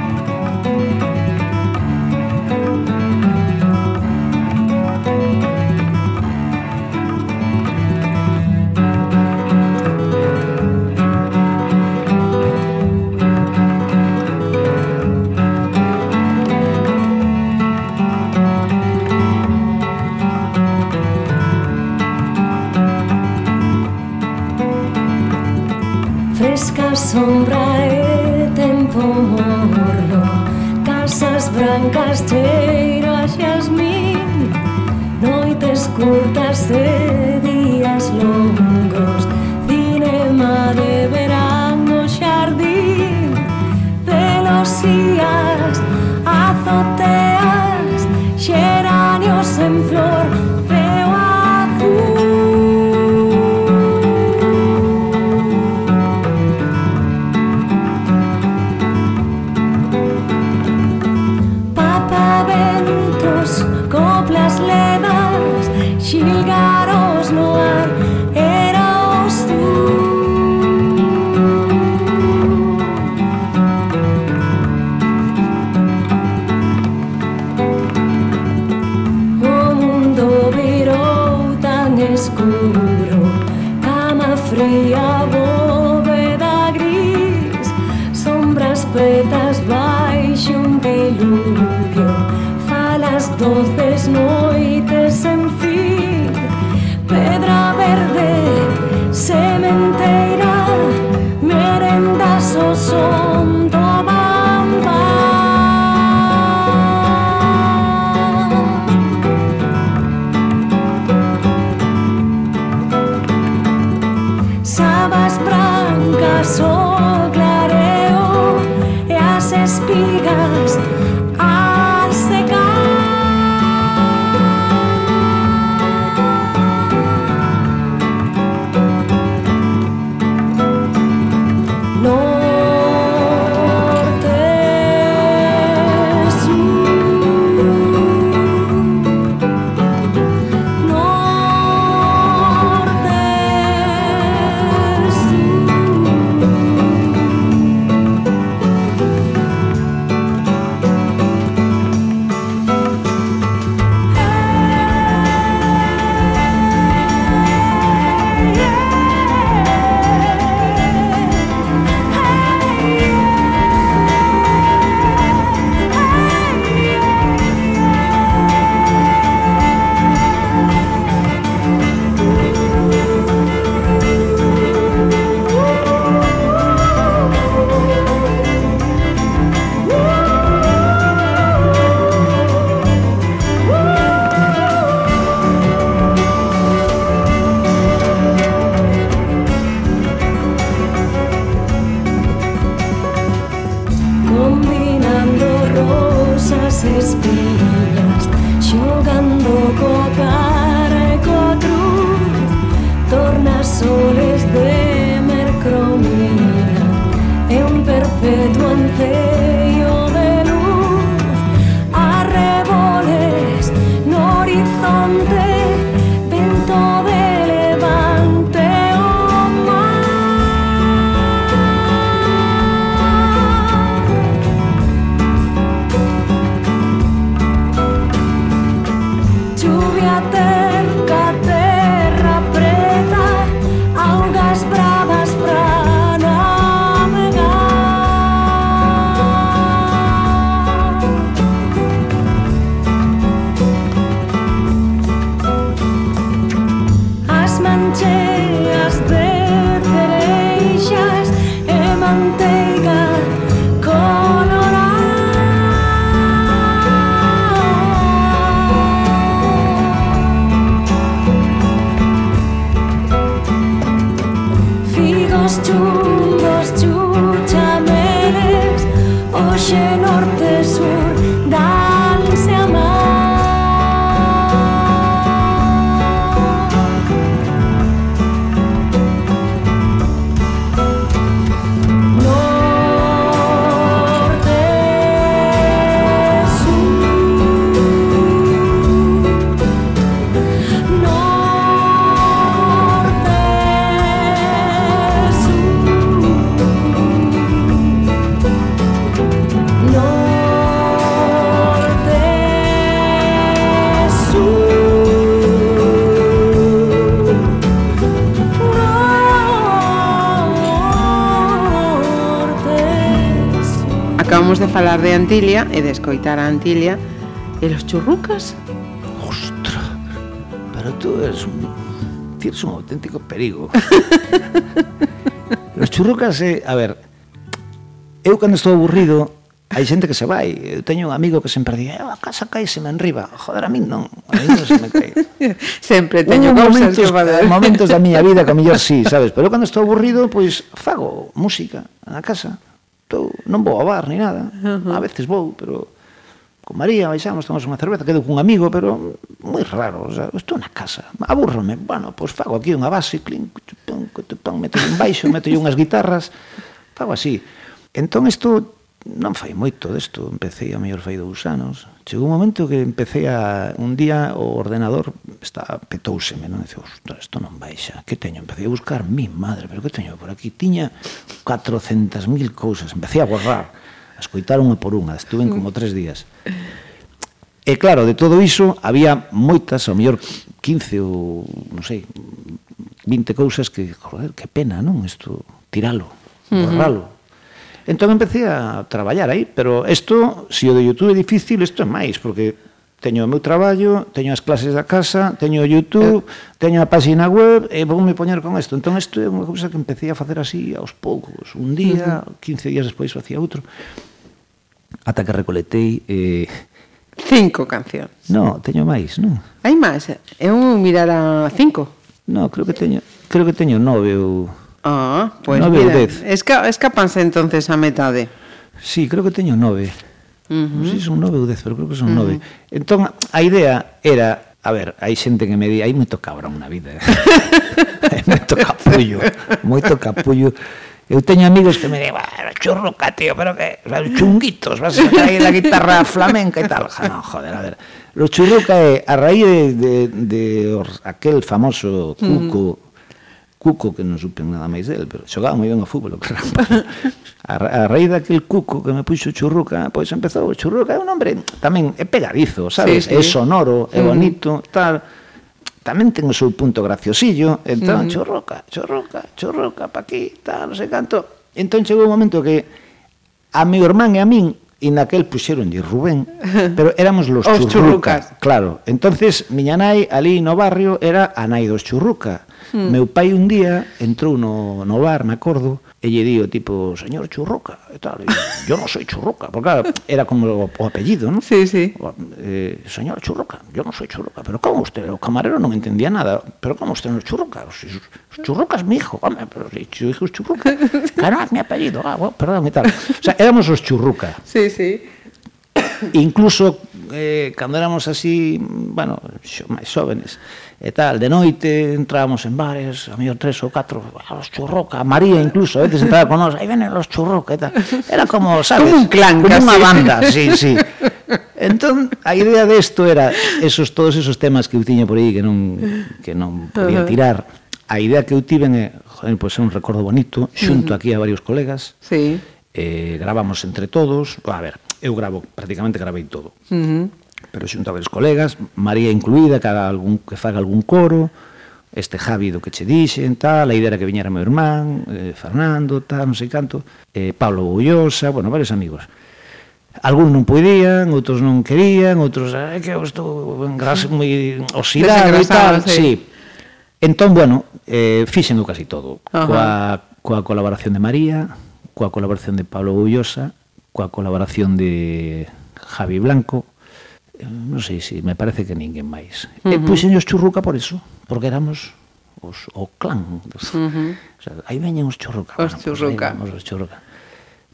falar de Antilia e de escoitar a Antilia e los churrucas? Ostra, pero tú eres un, tienes un auténtico perigo. los churrucas, eh, a ver, eu cando estou aburrido hai xente que se vai. Eu teño un amigo que sempre di, eh, a casa caíseme enriba. Joder, a min non. A min non se me cae. sempre teño cousas que fazer. Momentos da miña vida que a mellor sí, sabes? Pero cando estou aburrido, pois fago música na casa non vou a bar ni nada. Uh -huh. A veces vou, pero con María baixamos, tomamos unha cerveza, quedo cun amigo, pero moi raro, o sea, estou na casa, aburrome, bueno, pois fago aquí unha base, clin, cutupán, cutupán, meto un baixo, meto unhas guitarras, fago así. Entón isto non fai moito desto, empecé a mellor fai dous anos. Chegou un momento que empecé a un día o ordenador está petouseme, non? Dice, ostras, isto non baixa, que teño? Empecé a buscar, mi madre, pero que teño por aquí? Tiña 400.000 cousas. Empecé a borrar, a escoitar unha por unha. Estuve en como tres días. E claro, de todo iso había moitas, ao mellor 15 ou non sei, 20 cousas que, joder, que pena, non? Isto tiralo, borralo. Uh -huh. Entón empecé a traballar aí, pero isto, se si o de YouTube é difícil, isto é máis, porque teño o meu traballo, teño as clases da casa, teño o YouTube, eh, teño a página web e vou me poñer con isto. Entón, isto é unha cousa que empecé a facer así aos poucos. Un día, 15 días despois facía outro. Ata que recoletei... Eh... Cinco cancións. No, teño máis, non? Hai máis? Eh? Eu mirar a cinco? No, creo que teño, creo que teño nove ou... Ah, pois pues nove mira, esca, escapanse entonces a metade. Sí, creo que teño nove. -huh. Non sei se son nove ou dez, pero creo que son nove. Uh -huh. Entón, a idea era A ver, hai xente que me di, hai moito cabrón na vida. Eh". hai moito capullo, moito capullo. Eu teño amigos que me di, bueno, churruca, tío, pero que, chunguitos, vas a traer a guitarra flamenca e tal. Ja, no, joder, a ver. Lo churruca é, a raíz de, de, de aquel famoso cuco. Cuco, que non supen nada máis del, pero xogaba moi ben ao fútbol, que rapaz. A, a raíz daquel Cuco que me puxo Churruca, pois empezou o Churruca, é un hombre tamén é pegadizo, sabes? Sí, sí. É sonoro, é bonito, tal tamén ten o seu punto graciosillo, entón, uh -huh. churruca, pa aquí, tal, non sei canto. Entón chegou un momento que a mi irmán e a min, e naquel puxeron de Rubén, pero éramos los, os churrucas. churrucas. Claro, entonces miña nai ali no barrio era a nai dos churruca. Mm. Meu pai un día entrou no, no bar, me acordo, e lle dio tipo, señor Churroca, e tal, e, yo non soy Churroca, porque claro, era como o, o apellido, non? Sí, sí. Eh, señor Churroca, yo non soy Churroca, pero como usted, o camarero non entendía nada, pero como usted non é Churroca, si, Churroca es mi hijo, home, pero si hijo es Churroca, claro, es mi apellido, ah, bueno, perdón, e tal. O sea, éramos os Churruca. Sí, sí. Incluso eh, cando éramos así, bueno, xo, máis xóvenes, e tal, de noite entrábamos en bares, a mellor tres ou catro, a los churroca, a María incluso, a veces entraba con nós, aí venen los churroca e tal. Era como, sabes, como un clan, como unha banda, sí, sí. Entón, a idea desto era esos, todos esos temas que eu tiña por aí que non, que non podía tirar. A idea que eu tiven é, joder, pois é un recordo bonito, xunto aquí a varios colegas. Sí. Eh, gravamos entre todos, a ver, eu gravo, prácticamente gravei todo. Uh -huh pero xunto a ver colegas, María incluída, cada algún que faga algún coro, este Javi do que che dixen, tal, a idea era que viñera meu irmán, eh, Fernando, tal, non sei canto, eh, Pablo Bullosa, bueno, varios amigos. Algúns non podían, outros non querían, outros, ah, é eh, que eu estou engras, moi oxidado e tal, sí. sí. Entón, bueno, eh, fixen casi todo, Ajá. coa, coa colaboración de María, coa colaboración de Pablo Bullosa, coa colaboración de Javi Blanco, non sei se, si, me parece que ninguén máis. Uh -huh. E puxennos churruca por eso, porque éramos os, o clan. Dos, uh -huh. o sea, aí veñen os churruca. Os bueno, churruca. Pues os churruca.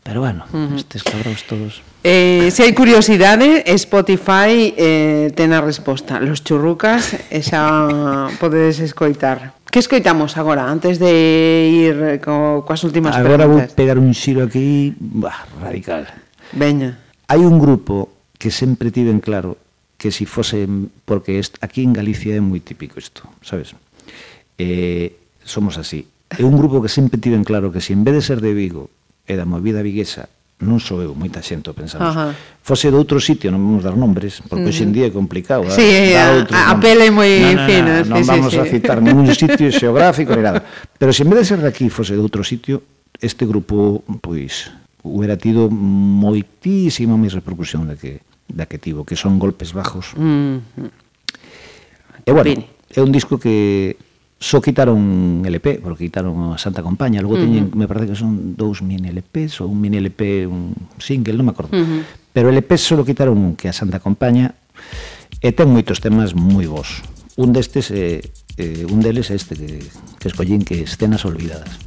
Pero bueno, uh -huh. estes cabróns todos... Eh, se hai curiosidade, Spotify eh, ten a resposta. Los churrucas, esa podedes escoitar. Que escoitamos agora, antes de ir eh, co, coas últimas agora preguntas? Agora vou pegar un xiro aquí bah, radical. Veña. Hai un grupo que sempre tiven claro que si fose, porque aquí en Galicia é moi típico isto, sabes? Eh, somos así. É un grupo que sempre tiven claro que se si en vez de ser de Vigo e da movida viguesa non sou eu, moita xente o pensamos. Ajá. Fose de outro sitio, non vamos dar nombres, porque hoxe en día é complicado. Da, sí, eh, a, outros, a, a pele é moi no, fina. Non, non, non sí, vamos sí, a citar sí. ningún sitio xeográfico, ni nada. Pero se en vez de ser de aquí fose de outro sitio, este grupo, pois, hubiera tido moitísima máis repercusión de que da que tivo, que son golpes bajos. Mm. E bueno, Pini. é un disco que só quitaron LP, porque quitaron a Santa Compaña, logo mm-hmm. teñen, me parece que son dous mini LPs, ou un mini LP, un single, non me acordo. Uh -huh. Pero LP só quitaron un que a Santa Compaña, e ten moitos temas moi bons. Un destes é, eh, un deles é este que, que escollín que escenas olvidadas.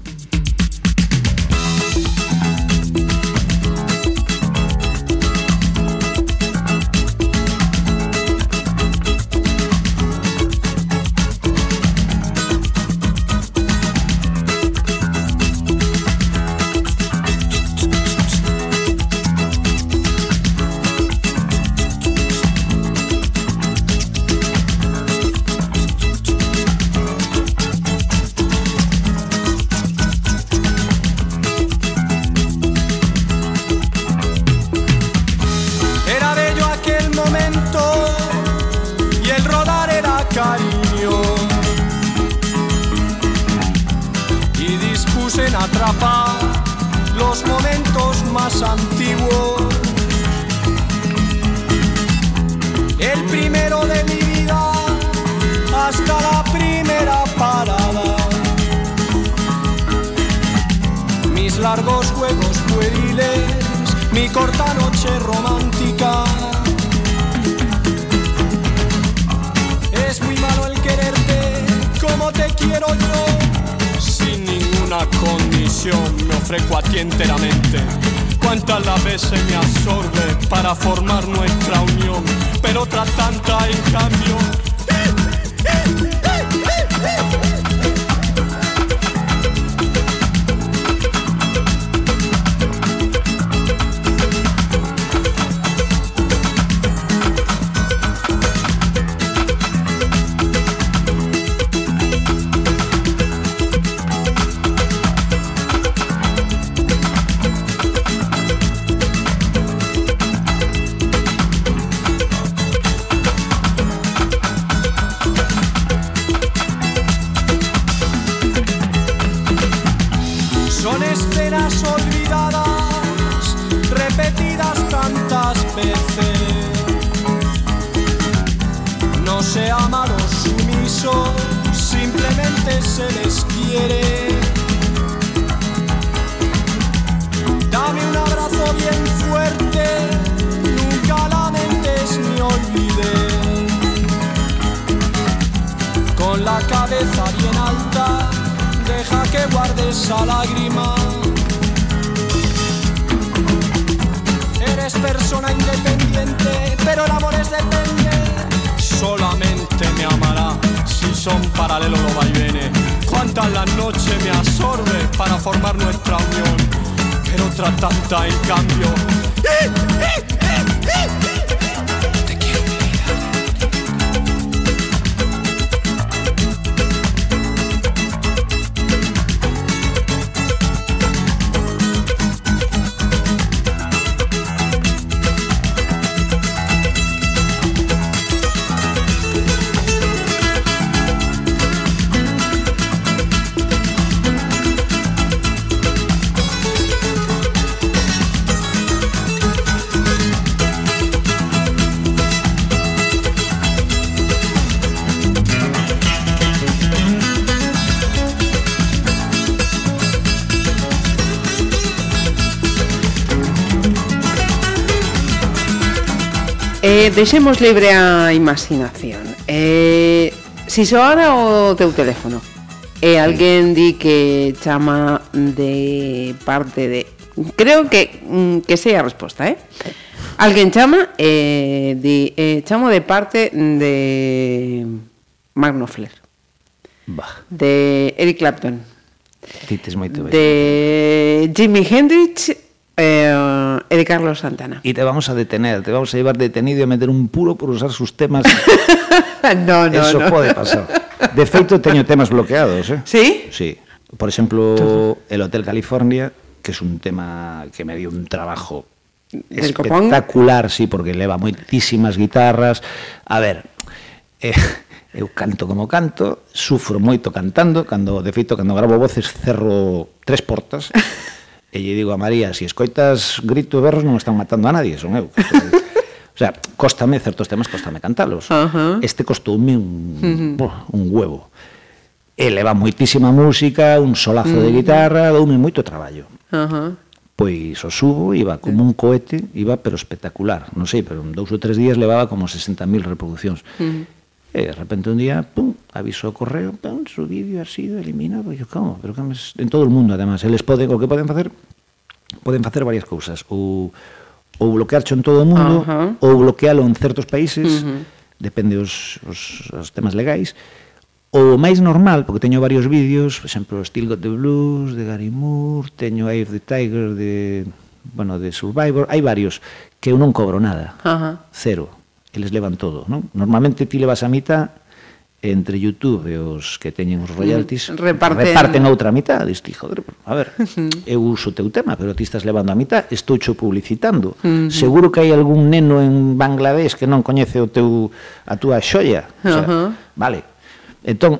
I for Deixemos libre a imaginación. Eh, si soara o teu teléfono e alguén di que chama de parte de... Creo que, mm, que sei a resposta, eh? Alguén chama e eh, di eh, chamo de parte de Magno Flair. Bah. De Eric Clapton. Dites moito ben. De Jimi Hendrix eh, e de Carlos Santana. Y te vamos a detener, te vamos a llevar detenido y a meter un puro por usar sus temas. no, no, Eso no. pode pasar. De feito, teño temas bloqueados, eh? Sí? Sí. Por exemplo, el Hotel California, que es un tema que me dio un trabajo Del espectacular, copón? sí, porque leva moitísimas guitarras. A ver, eh, eu canto como canto, sufro moito cantando, cando de feito cando gravo voces cerro tres portas. E lle digo a María, si escoitas grito e berros non están matando a nadie, son eu. O sea, cóstame certos temas, cóstame cantalos. Uh -huh. Este costoume un, uh -huh. un huevo. E leva moitísima música, un solazo uh -huh. de guitarra, doume moito traballo. Uh -huh. Pois o subo, iba como un cohete, iba pero espectacular. Non sei, pero en dous ou tres días levaba como 60.000 reproduccións. Uh -huh. E de repente un día, pum, aviso o correo, pum, su vídeo ha sido eliminado. E eu, como? Pero que es? En todo o mundo, además. ¿eh? Eles poden, o que poden facer, poden facer varias cousas. Ou, ou bloquearcho en todo o mundo, uh -huh. ou bloquealo en certos países, uh -huh. depende os, os, os temas legais, ou O máis normal, porque teño varios vídeos, por exemplo, Still Got the Blues, de Gary Moore, teño Eye of the Tiger, de, bueno, de Survivor, hai varios que eu non cobro nada, Ajá. cero eles levan todo, non? Normalmente ti levas a mitad entre YouTube e os que teñen os royalties mm, reparten, reparten outra mitad, diste, joder, a ver, eu uso teu tema, pero ti estás levando a mitad, estou cho publicitando. Uh -huh. Seguro que hai algún neno en Bangladesh que non coñece o teu a túa xoia. O sea, uh -huh. Vale. Entón,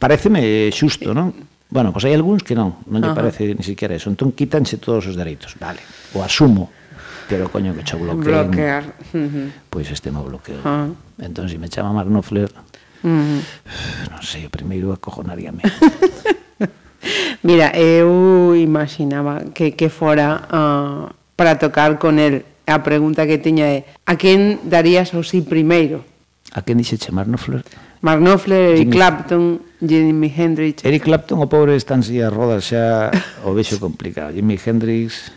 pareceme xusto, non? Bueno, pois hai algúns que non, non lle uh -huh. parece ni siquiera eso. Entón, quítanse todos os dereitos. Vale, o asumo pero coño que cho bloqueen. Bloquear. Uh -huh. Pois este me bloqueo. Uh -huh. Entón, se si me chama Mark Knopfler, uh mm-hmm. -huh. non sei, primeiro acojonaríame. Mira, eu imaginaba que, que fora uh, para tocar con el a pregunta que tiña é a quen darías o sí primeiro? A quen dixe che Mark Knopfler? Mark Knopfler, Eric Jimmy... Clapton, Jimi Hendrix... Eric Clapton, o pobre, está en silla rodas xa o vexo complicado. Jimi Hendrix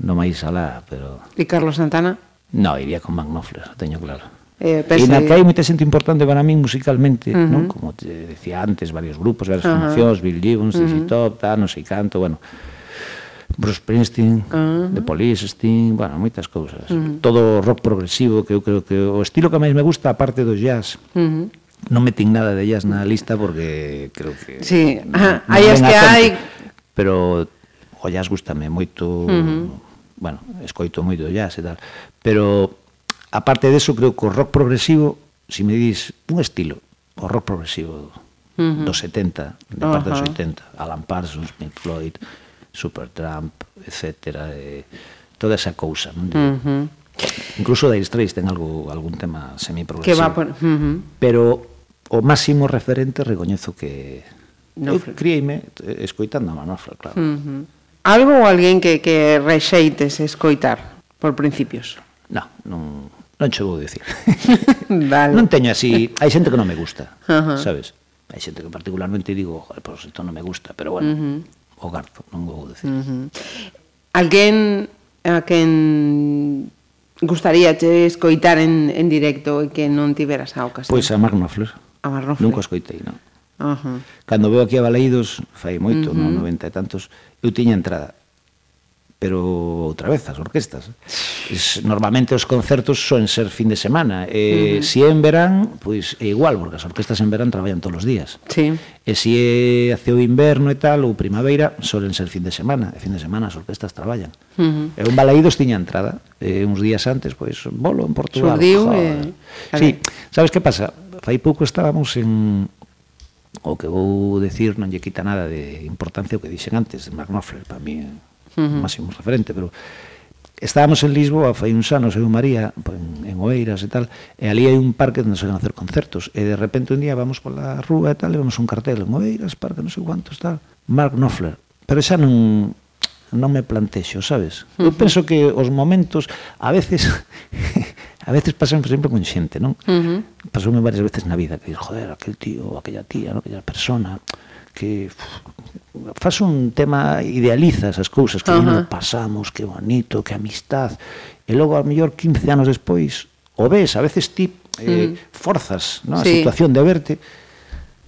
no máis alá, pero... E Carlos Santana? No, iría con Magnofles, teño claro. Eh, pese... E na que hai moita xente importante para min musicalmente, uh -huh. non? Mhm. Como te decía antes, varios grupos, varias uh -huh. formacións, Bill Gibbons, uh -huh. Top, tal, non sei canto, bueno... Bruce Springsteen, uh -huh. The Police, Sting, bueno, moitas cousas. Uh -huh. Todo rock progresivo, que eu creo que o estilo que máis me gusta, aparte do jazz, uh -huh non metín nada de jazz na lista porque creo que Sí, no, no hai as que hai, pero o jazz gustame moito, uh -huh bueno, escoito moito jazz e tal, pero aparte de eso, creo que o rock progresivo, se si me dis un estilo, o rock progresivo uh -huh. dos 70, de parte uh -huh. dos 80, Alan Parsons, Pink Floyd, Supertramp, etcétera, toda esa cousa, non? De, uh -huh. Incluso Dire Straits ten algo algún tema semiprogresivo. Que va por, uh -huh. Pero o máximo referente recoñezo que Nofre. eu crieime eh, escoitando a Manofra, claro. Uh -huh. Algo ou alguén que, que rexeites escoitar por principios? No, non, non che vou dicir. vale. Non teño así, hai xente que non me gusta, uh -huh. sabes? Hai xente que particularmente digo, joder, pois pues, isto non me gusta, pero bueno, uh -huh. o garzo, non vou dicir. Uh -huh. Alguén a quen gustaría che escoitar en, en directo e que non tiveras a ocasión? Pois a Magna Flor. A Marrofle. Nunca escoitei, non. Uh -huh. Cando veo aquí a Baleidos, fai moito, uh -huh. no 90 e tantos, eu tiña entrada pero outra vez as orquestas. Es, normalmente os concertos son ser fin de semana. E, uh -huh. Si é en verán, pois é igual, porque as orquestas en verán traballan todos os días. Sí. E si é hacia o inverno e tal, ou primavera, solen ser fin de semana. E fin de semana as orquestas traballan. Uh -huh. E un balaídos tiña entrada. E uns días antes, pois, bolo en Portugal. Surdiu, e... Sí, sabes que pasa? Fai pouco estábamos en o que vou decir non lle quita nada de importancia o que dixen antes, Mark Knopfler, para mí é uh -huh. máximo referente, pero estábamos en Lisboa fai uns anos, eu e María, en Oeiras e tal, e ali hai un parque onde se van hacer concertos, e de repente un día vamos pola rúa e tal, e vemos un cartel en Oeiras, parque, non sei cuántos, tal, Mark Knopfler, pero xa non non me plantexo, sabes? Eu penso que os momentos, a veces, A veces pasan sempre con xente, non? Uh -huh. Pasoume varias veces na vida que dices, joder, aquel tío, aquella tía, aquella persona que faz un tema idealizas as cousas que uh -huh. pasamos, que bonito, que amistad e logo a mellor 15 anos despois o ves, a veces ti eh, uh -huh. forzas ¿no? a sí. situación de verte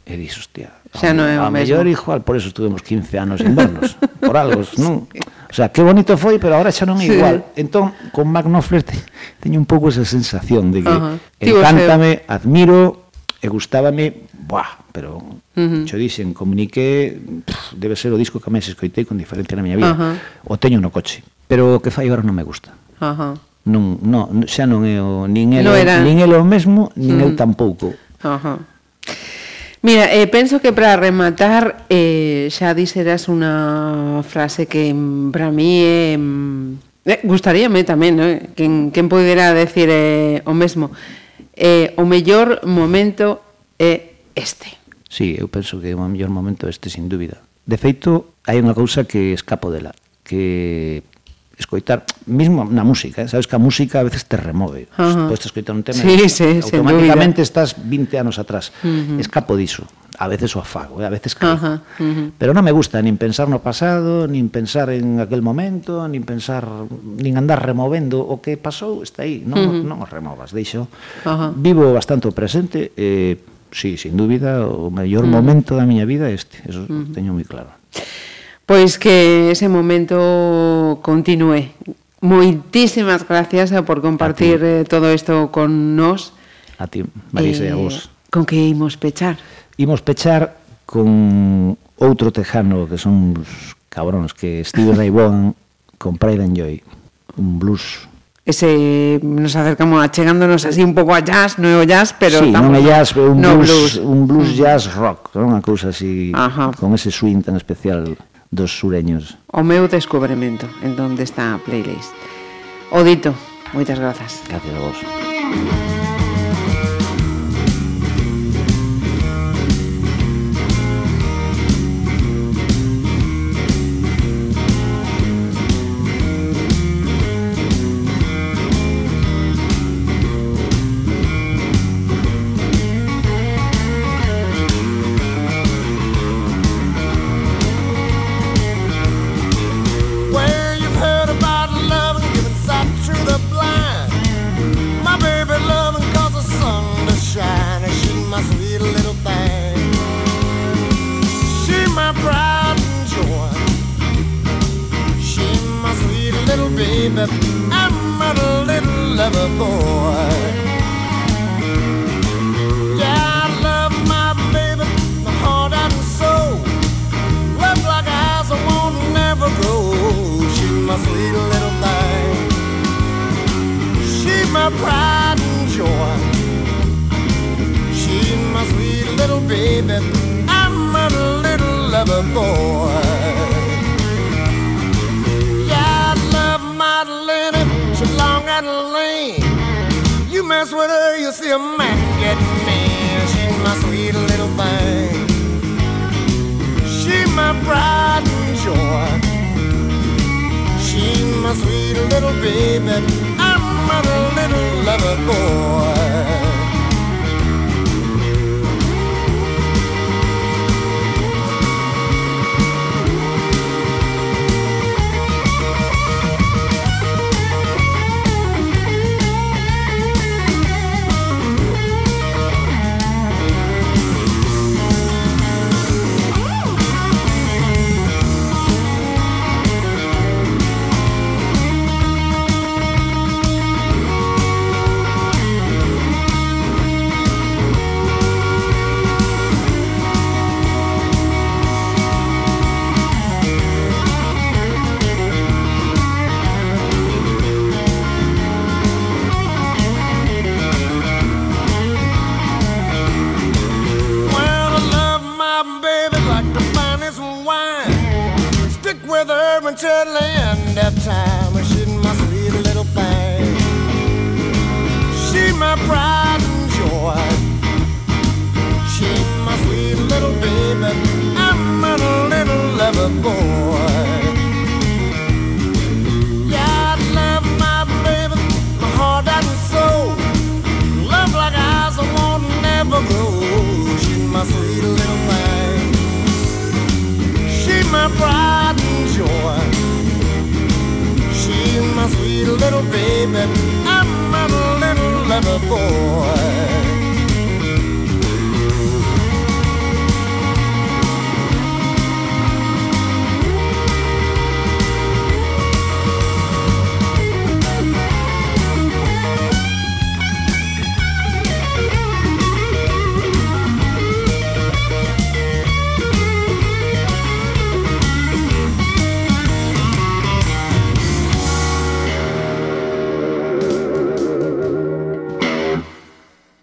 E dixo, hostia, xa non é o a mellor igual por eso estuvemos 15 anos sin vernos, por algo, non? O sea, que bonito foi, pero agora xa non é sí. igual. Entón, con Mark Knopfler te, teño un pouco esa sensación de que uh -huh. encántame, admiro, e gustábame, buah, pero uh -huh. xo dixen, comuniqué, pff, debe ser o disco que máis escoitei con diferencia na miña vida. Uh -huh. O teño no coche, pero o que fai agora non me gusta. Uh -huh. Non, non, xa non é o, nin el, no nin el o mesmo, nin uh -huh. eu tampouco. Uh -huh. Mira, eh, penso que para rematar eh, xa dixeras unha frase que mm, para mí é... Eh, gustaríame tamén, eh, quen, mm, quen pudera decir eh, o mesmo. Eh, o mellor momento é este. Sí, eu penso que é o mellor momento este, sin dúbida. De feito, hai unha cousa que escapo dela, que escoitar, mesmo na música, eh? sabes que a música a veces te remove. Uh -huh. Podes escoitar un tema sí, e sí, automáticamente estás 20 anos atrás. Uh -huh. Escapo diso. A veces o afago, eh? a veces caigo. Uh -huh. Pero non me gusta nin pensar no pasado, nin pensar en aquel momento, nin pensar, nin andar removendo o que pasou, está aí, non, uh -huh. non o removas, deixo. Uh -huh. Vivo bastante o presente, eh, sí, sin dúbida, o mellor uh -huh. momento da miña vida é este, eso uh -huh. teño moi claro. Pois que ese momento continúe. Moitísimas gracias eh, por compartir eh, todo isto con nós. A ti, Marisa, eh, a vos. Con que imos pechar? Imos pechar con outro tejano que son os cabróns que Steve Ray Vaughan con Pride and Joy, un blues ese nos acercamos achegándonos así un pouco a jazz, non é o jazz, pero sí, estamos, non é jazz, un no blues, blues, un blues mm. jazz rock, non unha cousa así Ajá. con ese swing tan especial dos sureños. O meu descubrimento en donde está a playlist. Odito, moitas grazas. Gracias a vos.